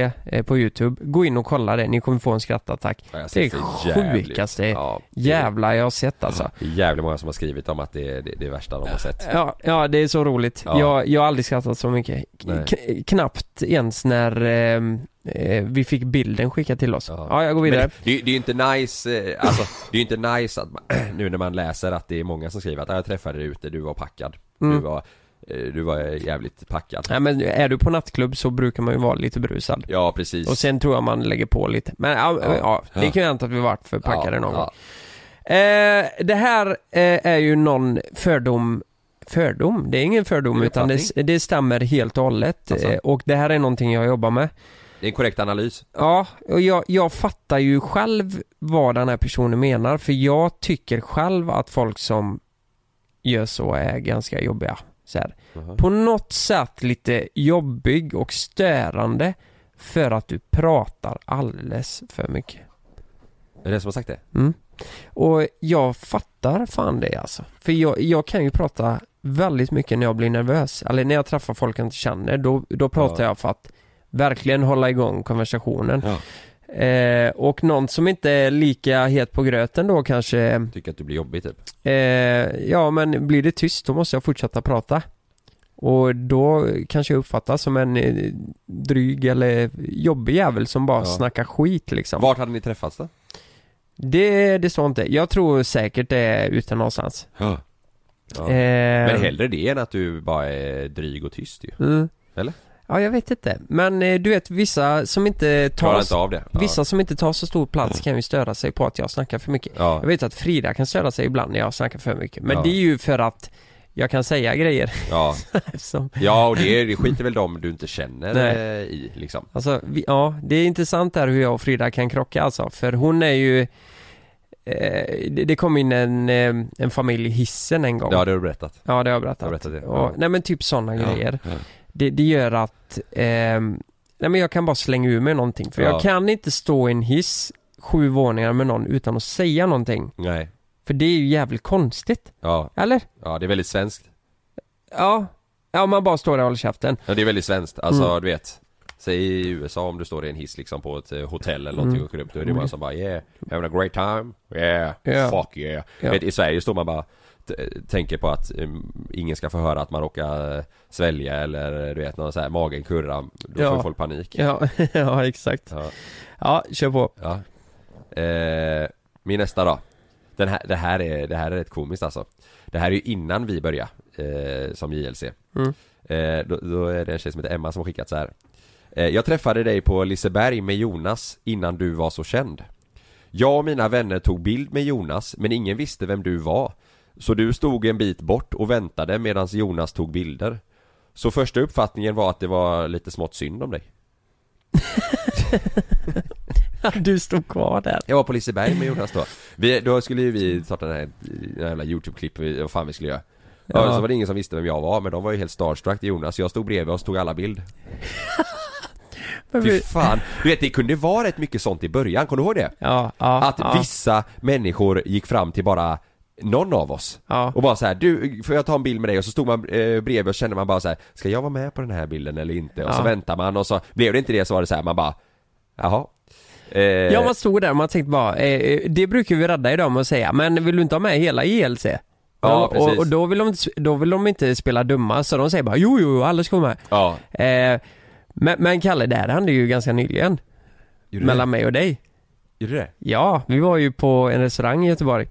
på Youtube, gå in och kolla det, ni kommer få en skrattattack. Ja, Det är jävligt. sjukaste Ja, det jävla jag har sett alltså. Det är jävligt många som har skrivit om att det är det, det är värsta de har sett. Ja, ja det är så roligt. Ja. Jag, jag har aldrig skrattat så mycket. Nej. K- knappt ens när ehm, eh, vi fick bilden skickad till oss. Ja, Ja. jag går vidare. det, det är ju inte nice, eh, alltså det är ju inte nice att man, <clears throat> nu när man läser att det är många som skriver att "Ah, jag träffade dig ute, du var packad. Mm. Du var, eh, du var jävligt packad. Nej men är du på nattklubb så brukar man ju vara lite brusad. Ja precis. Och sen tror jag man lägger på lite. Men ja, Ja. det kan ju hända att vi varit för packade någon gång. Eh, det här eh, är ju någon fördom Fördom? Det är ingen fördom En utan det, det stämmer helt och hållet. Alltså? Eh, och det här är någonting jag jobbar med. Det är en korrekt analys. Ja, och jag, jag fattar ju själv vad den här personen menar för jag tycker själv att folk som gör så är ganska jobbiga. Så här. Jaha. På något sätt lite jobbig och störande för att du pratar alldeles för mycket. Är det den som har sagt det? Mm. Och jag fattar fan det alltså. För jag, jag kan ju prata väldigt mycket när jag blir nervös. Eller när jag träffar folk jag inte känner. Då, då pratar Ja. jag för att verkligen hålla igång konversationen. Ja. Eh, och någon som inte är lika het på gröten då kanske Tycker att du blir jobbig typ? eh, Ja men blir det tyst då måste jag fortsätta prata. Och då kanske jag uppfattas som en eh, dryg eller jobbig jävel som bara Ja. snackar skit liksom. Vart hade ni träffats då? Det, det står inte. Jag tror säkert det är ute någonstans. Ja. Ja. Eh, Men hellre det än att du bara är dryg och tyst ju. Mm. Eller? Ja, jag vet inte. Men eh, du vet, vissa som inte tar... inte av det? Ja. Vissa som inte tar så stor plats kan ju störa sig på att jag snackar för mycket. Ja. Jag vet att Frida kan störa sig ibland när jag snackar för mycket. Men Ja. det är ju för att jag kan säga grejer Ja. <laughs> eftersom... Ja och det, det skiter väl de du inte känner Nej. eh, i liksom. Alltså, vi, ja, det är intressant där hur jag och Frida kan krocka alltså. För hon är ju... Eh, det, det kom in en, eh, en familj i hissen en gång. Ja det har du berättat. Ja, det har jag Jag berättat. har berättat det. Och, Ja. Nej men typ sådana grejer. Ja. Det, det gör att, ehm, nej men jag kan bara slänga ur mig någonting. För Ja. jag kan inte stå i en hiss sju våningar med någon utan att säga någonting. Nej. För det är ju jävligt konstigt. Ja. Eller? Ja det är väldigt svenskt. Ja. Ja, man bara står där och håller käften. Ja det är väldigt svenskt. Alltså Mm. du vet. Säg i USA om du står i en hiss liksom på ett eh, hotell eller någonting Mm. och åker upp. Då är det bara som bara yeah, having a great time. Yeah, Ja. fuck yeah. Vet, I Sverige står man bara tänker på att um, ingen ska få höra att man råkar eh, svälja eller du vet någon så här magen kurra. Då Ja. får folk panik. Ja, <laughs> ja exakt. Ja. Ja, kör på. Ja. Eh, min nästa då. Den här, det, här är, det här är rätt komiskt alltså. Det här är ju innan vi började eh, som JLC. Mm. Eh, då, då är det en tjej som heter Emma som har skickat så här. Eh, jag träffade dig på Liseberg med Jonas innan du var så känd. Jag och mina vänner tog bild med Jonas men ingen visste vem du var. Så du stod en bit bort och väntade medan Jonas tog bilder. Så första uppfattningen var att det var lite smått synd om dig. <laughs> Du stod kvar där. Jag var på Liseberg med Jonas då. Vi, då skulle ju vi starta den här, den här jävla YouTube-klipp, vad fan vi skulle göra. Ja. Ja. Så var det ingen som visste vem jag var, men de var ju helt starstruck till Jonas. Jag stod bredvid och så tog alla bild. Fy fan. Du vet, det kunde vara rätt mycket sånt i början, kommer du ihåg det? Ja, ja, Att ja. vissa människor gick fram till bara någon av oss Ja. och bara så här, du, får jag ta en bild med dig? Och så stod man eh, bredvid och kände man bara så här, ska jag vara med på den här bilden eller inte? Och så Ja. väntar man och så blev det inte det så var det så här, man bara, jaha. Eh, Ja, man stod där och man tänkte bara, eh, det brukar vi rädda idag med att säga, men vill du inte ha med hela JLC? Ja, och, precis. och då vill, de, då vill de inte spela dumma, så de säger bara jo, jo, alla ska vara med. Ja, Eh, men, men Kalle, det här hände ju ganska nyligen. gjorde mellan det? mig och dig. Gjorde det? Ja, vi var ju på en restaurang i Göteborg.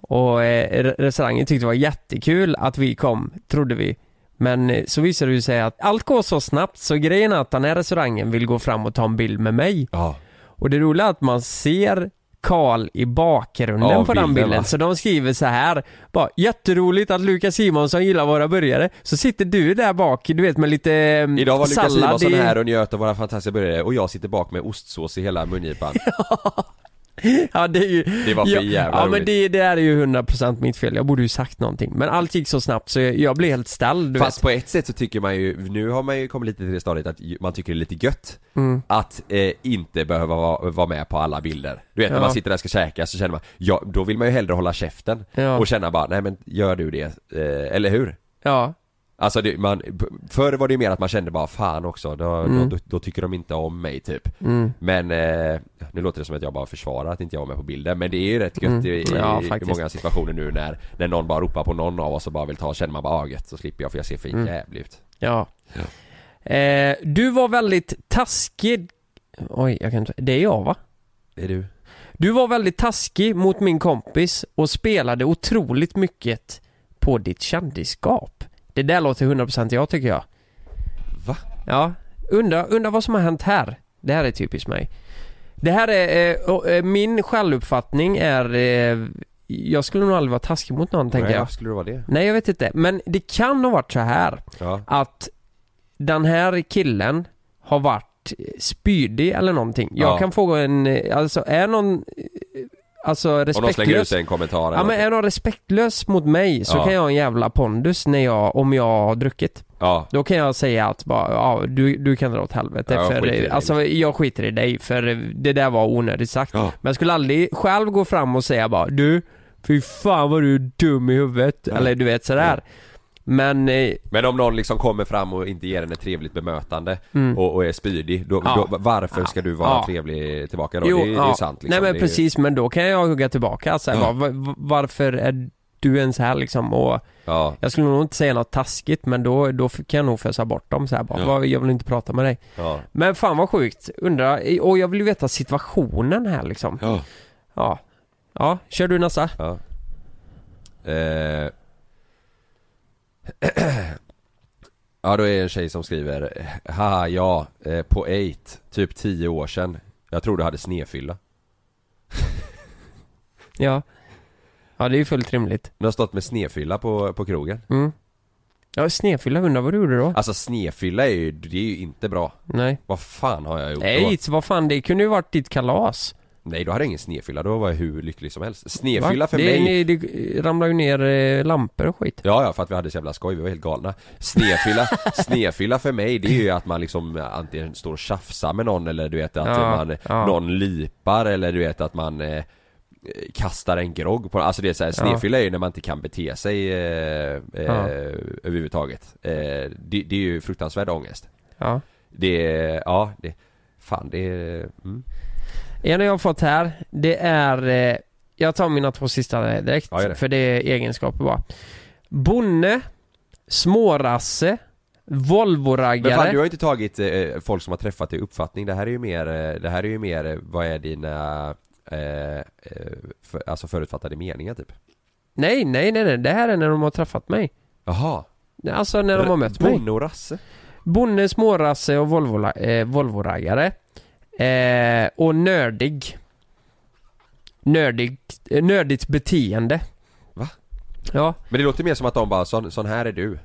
Och eh, re- restaurangen tyckte det var jättekul att vi kom, trodde vi. Men eh, så visade det sig att allt går så snabbt så grejen är att den här restaurangen vill gå fram och ta en bild med mig. Ja. Och det roliga är att man ser Karl i bakgrunden Ja, på den bilden, va? Så de skriver så här bara jätteroligt att Lukas Simonsson gillar våra burgare. Så sitter du där bak, du vet med lite mm, Idag var Lukas sallad Simonsson i... här och njöt av våra fantastiska burgare och jag sitter bak med ostsås i hela mungipan. Ja <laughs> <laughs> det är ju Det var för ja, jävla Ja men roligt. det, det är ju 100% mitt fel, jag borde ju sagt någonting Men allt gick så snabbt så jag, jag blev helt ställd du Fast vet på ett sätt så tycker man ju, nu har man ju kommit lite till det stadiet att ju- man tycker det är lite gött Mm. Att eh, inte behöva vara, vara med på alla bilder Du vet när Ja. man sitter där och ska käka så känner man, ja då vill man ju hellre hålla käften Ja. Och känna bara, nej men gör du det, eh, eller hur? Ja, Alltså det, man, förr var det ju mer att man kände bara fan också, då, Mm. då, då tycker de inte om mig typ mm. Men, eh, nu låter det som att jag bara försvarar att inte jag var med på bilden Men det är ju rätt gött Mm. i, Ja, i många situationer nu när, när någon bara ropar på någon av oss och bara vill ta, känner man bara ah, gött, så slipper jag för jag ser för Mm. jävlig ut ja eh, Du var väldigt taskig Oj, jag kan inte, det är jag va? Det är du Du var väldigt taskig mot min kompis och spelade otroligt mycket på ditt kändisskap. Det där låter 100% jag tycker jag. Va? Ja, undra, undra vad som har hänt här. Det här är typiskt mig. Det här är, eh, eh, min självuppfattning är, eh, jag skulle nog aldrig vara taskig mot någon tänker Nej, jag. varför skulle det vara det? Nej jag vet inte, men det kan ha varit så här Ja, att den här killen har varit spydig eller någonting. Jag Ja. kan få en, alltså är någon, alltså om någon slänger ut respektlös en kommentar Ja men är någon respektlös mot mig så Ja. kan jag ha en jävla pondus när jag, om jag har druckit. Ja, Då kan jag säga att bara, ja du, du kan dra åt helvete Ja, jag för, dig. alltså jag skiter i dig för det där var onödigt sagt. Ja. Men jag skulle aldrig själv gå fram och säga bara, du, fy fan vad du är dum i huvudet. Eller du vet sådär. Men, eh, men om någon liksom kommer fram och inte ger en ett trevligt bemötande mm. och, och är spydig, då, Ja. då, varför ska du vara Ja. trevlig tillbaka då? Jo, det, är- det är ja. ju sant liksom. Nej men Det är ju- precis, men då kan jag hugga tillbaka så här, Ja. bara, "Va- Varför är du ens här liksom? Och Ja, jag skulle nog inte säga något taskigt men då, då kan jag nog fösa bort dem så här bara, Ja. "Vad- jag vill inte prata med dig. Men fan vad sjukt, undrar, och jag vill ju veta situationen här liksom. ja, Ja. Kör du ja. Eh. Ja då är det en tjej som skriver Haha ja, eh, på 8, typ 10 år sedan Jag tror du hade snefylla <laughs> Ja. Ja det är ju fullt rimligt. Du har stått med snefylla på, på krogen Mm. Ja, snedfylla, undrar vad du gjorde då? Alltså snefylla är ju, det är ju inte bra Nej. Vad fan har jag gjort Nej, då? vad fan det kunde ju varit ditt kalas. Nej då hade jag ingen snefylla, då var jag hur lycklig som helst Snefylla Va? för det, mig Ni, det ramlar ju ner eh, lampor och skit. Ja, ja, för att vi hade så jävla skoj, vi var helt galna Snefylla, <laughs> snefylla för mig det är ju att man liksom antingen står och tjafsar med någon eller du vet att Ja, man, ja. någon lipar eller du vet att man eh, kastar en grogg på Alltså det är så här, snefylla är ju när man inte kan bete sig eh, eh, Ja. överhuvudtaget eh, det, det är ju fruktansvärd ångest Ja. Det, ja, det, fan det är, mm. En jag har fått här, det är, eh, jag tar mina två sista direkt, Ja, det. för det är egenskaper bara. Bonne, smårasse, Volvoraggare. Men fan du har ju inte tagit eh, folk som har träffat dig uppfattning, det här är ju mer, eh, det här är ju mer, eh, vad är dina eh, eh, för, alltså förutfattade meningar typ? Nej, nej, nej, nej, det här är när de har träffat mig. Jaha Alltså när de har mött mig. Bonne och Rasse? Bonne, smårasse och Volvo, eh, Volvoraggare. Eh, och nördig. Nördig, eh, nördigt beteende. Va? Ja, Men det låter mer som att de bara, sån, sån här är du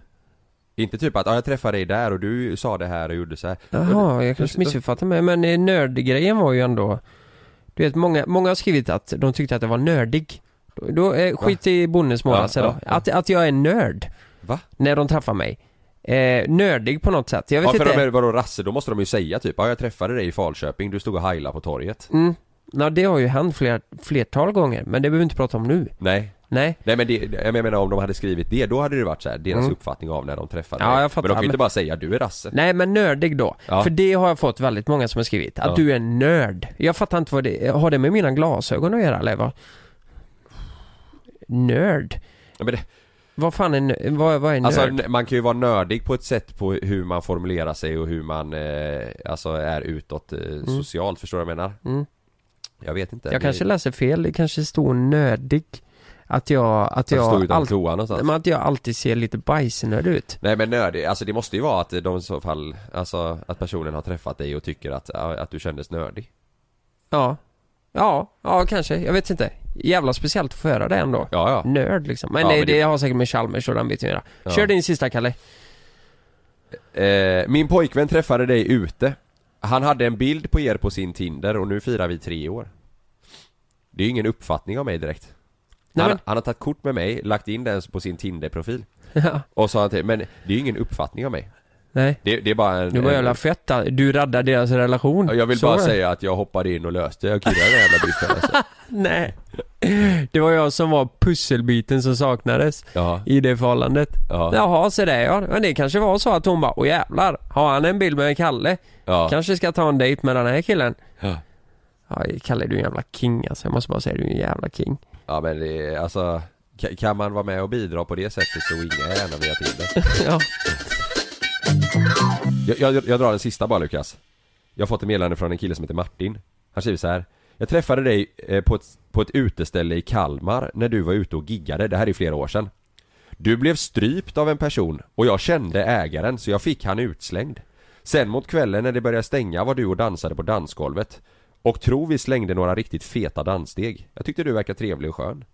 Inte typ att, ja jag träffade dig där och du sa det här och gjorde så här. jaha, jag kanske missuppfattar mig. Men eh, nördgrejen var ju ändå... Du vet, många, många har skrivit att de tyckte att det var nördig. Då, då eh, skit i Bonne, smårasse Ja, då. ja, ja. Att, att jag är nörd. Va? När de träffar mig. Eh, nördig på något sätt. Jag vet Ja för inte. de är vadå Rasse, då måste de ju säga typ, ja jag träffade dig i Falköping, du stod och heilade på torget Mm. Ja, det har ju hänt fler, flertal gånger, men det behöver vi inte prata om nu. Nej Nej. Nej men det, jag menar om de hade skrivit det, då hade det varit så här, deras Mm. uppfattning av när de träffade Ja, jag fattar, Men de kan ju men- inte bara säga du är Rasse Nej men nördig då. Ja. För det har jag fått väldigt många som har skrivit. Att Ja. du är nörd. Jag fattar inte vad det Har det med mina glasögon att göra eller vad? Nörd? ja, men det, Vad fan är, nö- vad, vad är nörd? Alltså man kan ju vara nördig på ett sätt på hur man formulerar sig och hur man eh, Alltså är utåt eh, socialt, förstår du vad jag menar? Mm. Jag vet inte Jag det, kanske läser fel. Det kanske står nördig. Att jag, att jag, all, men att jag alltid ser lite bajsnörd ut. Nej men nördig, alltså det måste ju vara att de i så fall Alltså att personen har träffat dig och tycker att, att du kändes nördig Ja. Ja, ja kanske. Jag vet inte. Jävla speciellt att få höra det ändå. Ja ja Nörd liksom. Men, Ja, det, men det- det har säkert med Chalmers och den biten att göra. Ja. Kör din sista Kalle. eh, Min pojkvän träffade dig ute Han hade en bild på er på sin Tinder och nu firar vi tre år Det är ju ingen uppfattning av mig direkt Nej, han, men- han har tagit kort med mig, lagt in den på sin Tinder-profil <laughs> Ja. Och sa han till, men det är ju ingen uppfattning av mig Nej. Det, det är bara en... Det var jävla fett. Du räddade deras relation. Ja, Jag vill bara säga att jag hoppade in och löste, jag killade den jävla biffen alltså. <laughs> Nej. Det var jag som var pusselbiten som saknades Ja, i det förhållandet. ja, Jaha, så det ja. Men det kanske var så att hon bara, åh jävlar, har han en bild med Kalle? ja, Kanske ska ta en dejt med den här killen. ja. Ja, Kalle du är en jävla king alltså. Jag måste bara säga, du är en jävla king. Ja men det alltså ka- Kan man vara med och bidra på det sättet så inga gärna via ja. Jag, jag, jag drar den sista bara Lukas. Jag har fått ett meddelande från en kille som heter Martin. Han skriver så här. Jag träffade dig eh, på ett, på ett uteställe i Kalmar när du var ute och giggade, det här är flera år sedan. Du blev strypt av en person och jag kände ägaren så jag fick han utslängd. Sen mot kvällen när det började stänga var du och dansade på dansgolvet. Och tror vi slängde några riktigt feta danssteg. Jag tyckte du verkade trevlig och skön.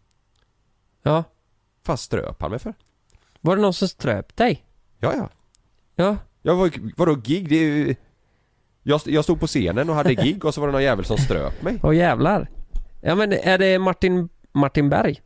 Ja. Fan ströp han mig för? Var det någon som ströp dig? Ja ja Ja. Jag var, vadå gig? Det är ju... jag, jag stod på scenen och hade gig och så var det någon jävel som ströp mig Åh jävlar. Ja men är det Martin, Martin Berg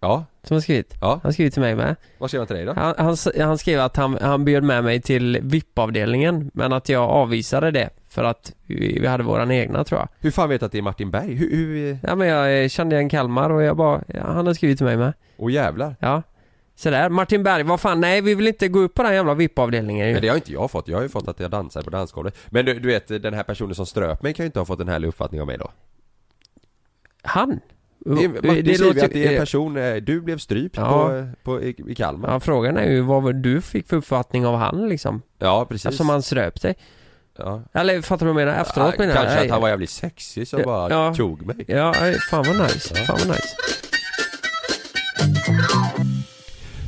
Ja, som har skrivit? ja, Han har skrivit till mig med. vad skrev han till dig då? Han, han, han skrev att han, han bjöd med mig till VIP-avdelningen men att jag avvisade det för att vi, vi hade våran egna tror jag. Hur fan vet du att det är Martin Berg? Hur, hur... Ja men jag eh, kände en Kalmar och jag bara, ja, han har skrivit till mig med. Åh jävlar Ja. Sådär, Martin Berg, vad fan, nej vi vill inte gå upp på den jävla VIP-avdelningen ju. Men det har inte jag fått, jag har ju fått att jag dansar på dansgolvet Men du, du vet, den här personen som ströp mig kan ju inte ha fått en härlig uppfattning av mig då Han? Det, Martin skriver låter att det är en person, eh, du blev strypt Ja. på, på, i, i Kalmar Ja frågan är ju vad du fick för uppfattning av han liksom? Ja, precis Eftersom han ströp dig. ja. Eller fattar du vad jag menar? Efteråt ja, menar Kanske jag. att han var jävligt sexig som bara ja. tog mig Ja, fan vad nice. Fan vad nice.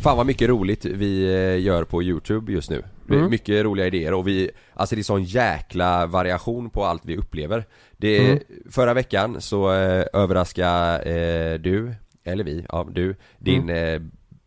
Fan vad mycket roligt vi eh, gör på youtube just nu Mm. Mycket roliga idéer och vi, alltså det är sån jäkla variation på allt vi upplever det, Mm. Förra veckan så eh, överraskade eh, du, eller vi, ja du, din eh,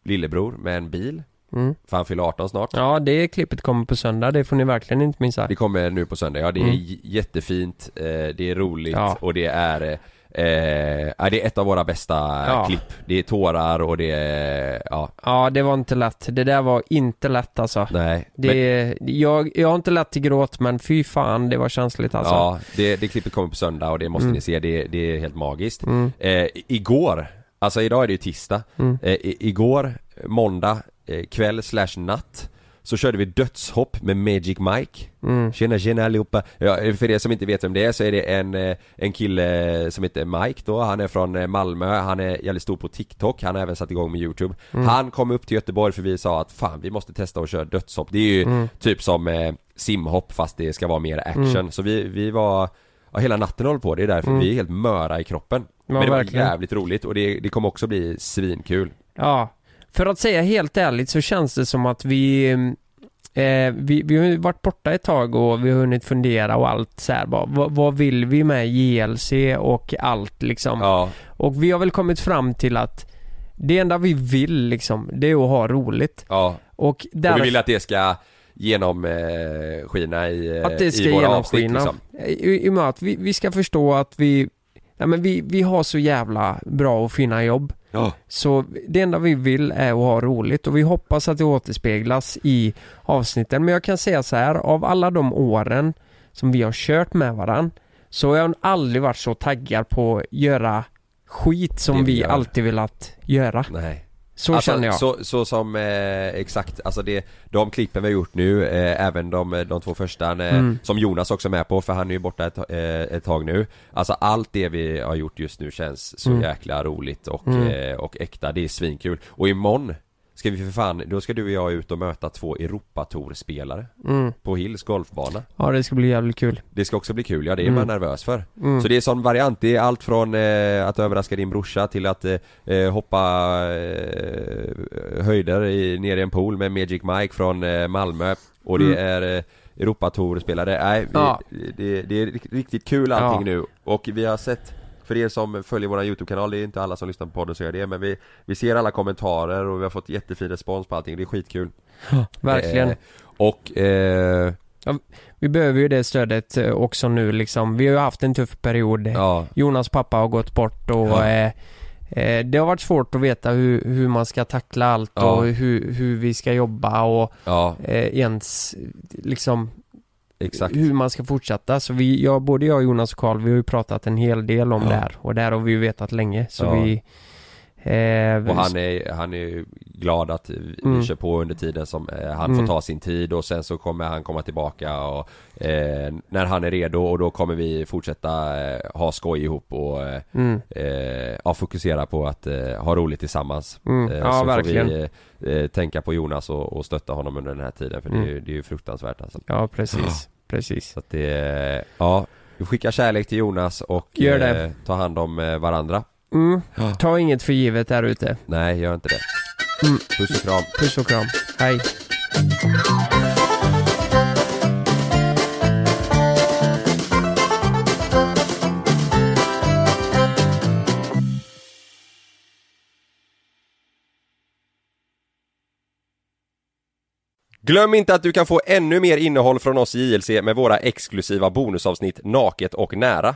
lillebror med en bil Mm. För han fyller 18 snart Ja, det klippet kommer på söndag. Det får ni verkligen inte missa. Det kommer nu på söndag, ja det är Mm. jättefint, eh, det är roligt Ja. och det är eh, det är ett av våra bästa Ja. klipp. Det är tårar och det är, ja, Ja, det var inte lätt. Det där var inte lätt alltså. nej. Det, jag, jag har inte lätt till gråt men fy fan det var känsligt alltså. Ja, det, det klippet kommer på söndag och det måste Mm. ni se, det, det är helt magiskt. Mm. Eh, igår, alltså idag är det ju tisdag, Mm. eh, i, igår, måndag, eh, kväll slash natt så körde vi dödshopp med Magic Mike Mm. Tjena tjena allihopa! Ja, för er som inte vet vem det är så är det en, eh, en kille som heter Mike då, han är från eh, Malmö, han är jävligt stor på TikTok, han har även satt igång med YouTube Mm. Han kom upp till Göteborg för vi sa att fan vi måste testa att köra dödshopp, det är ju Mm. typ som eh, simhopp fast det ska vara mer action, Mm. så vi, vi var Ja hela natten håller på, det är därför Mm. vi är helt möra i kroppen Ja, Men det var verkligen. jävligt roligt och det, det kommer också bli svinkul Ja. För att säga helt ärligt så känns det som att vi eh, vi, vi har varit borta ett tag och vi har hunnit fundera och allt så här bara, vad, vad vill vi med JLC och allt liksom. Ja, Och vi har väl kommit fram till att det enda vi vill liksom, det är att ha roligt. ja, Och där och vi vill att det ska genom eh, i, eh, att det ska i våra avsnitt genomskina. liksom. I, I och med att vi, vi ska förstå att vi, nej men vi, vi har så jävla bra och fina jobb. Ja, Så det enda vi vill är att ha roligt och vi hoppas att det återspeglas i avsnitten. Men jag kan säga så här, av alla de åren som vi har kört med varann så har jag aldrig varit så taggad på att göra skit som vi vi alltid velat göra. nej Så alltså, känner jag. Så, så som eh, exakt, alltså det, de klippen vi har gjort nu, eh, även de, de två första, eh, Mm. som Jonas också är med på för han är ju borta ett, eh, ett tag nu Alltså allt det vi har gjort just nu känns så Mm. jäkla roligt och, Mm. eh, och äkta, det är svinkul Och imorgon ska vi för fan, då ska du och jag ut och möta två Europatour-spelare Mm. på Hills golfbana Ja det ska bli jävligt kul. Det ska också bli kul, ja det är Mm. man nervös för Mm. Så det är sån variant, det är allt från eh, att överraska din brorsa till att eh, eh, hoppa eh, höjder i, ner i en pool med Magic Mike från eh, Malmö Och det Mm. är eh, Europatour-spelare, nej vi, Ja. det, det är rik- riktigt kul allting Ja. nu Och vi har sett för er som följer vår YouTube-kanal, det är inte alla som lyssnar på podden som gör det men vi, vi ser alla kommentarer och vi har fått jättefin respons på allting, det är skitkul Verkligen. Eh, och eh, Vi behöver ju det stödet eh, också nu liksom. Vi har ju haft en tuff period. Ja, Jonas pappa har gått bort och Ja. eh, eh, det har varit svårt att veta hur, hur man ska tackla allt Ja. och hur, hur vi ska jobba och ja, eh, ens liksom exakt. hur man ska fortsätta. Så vi, jag, både jag och Jonas och Karl, vi har ju pratat en hel del om Ja. det här och det här har vi ju vetat länge. Så Ja. vi... Eh, Och han är, han är glad att vi Mm. kör på under tiden som eh, han Mm. får ta sin tid och sen så kommer han komma tillbaka och eh, när han är redo och då kommer vi fortsätta eh, ha skoj ihop och eh, mm, ja, fokusera på att ha roligt tillsammans. mm, ja, så verkligen. får vi tänka på Jonas och, och stötta honom under den här tiden för det, är Mm. ju, det är ju fruktansvärt alltså. Ja, precis. <sniffs> Precis. Så att det, ja, vi skickar kärlek till Jonas och tar hand om varandra. Mm. Ta inget för givet där ute. Nej, gör inte det. Mm. Puss och kram. Puss och kram. Hej. Glöm inte att du kan få ännu mer innehåll från oss i JLC med våra exklusiva bonusavsnitt Naket och nära.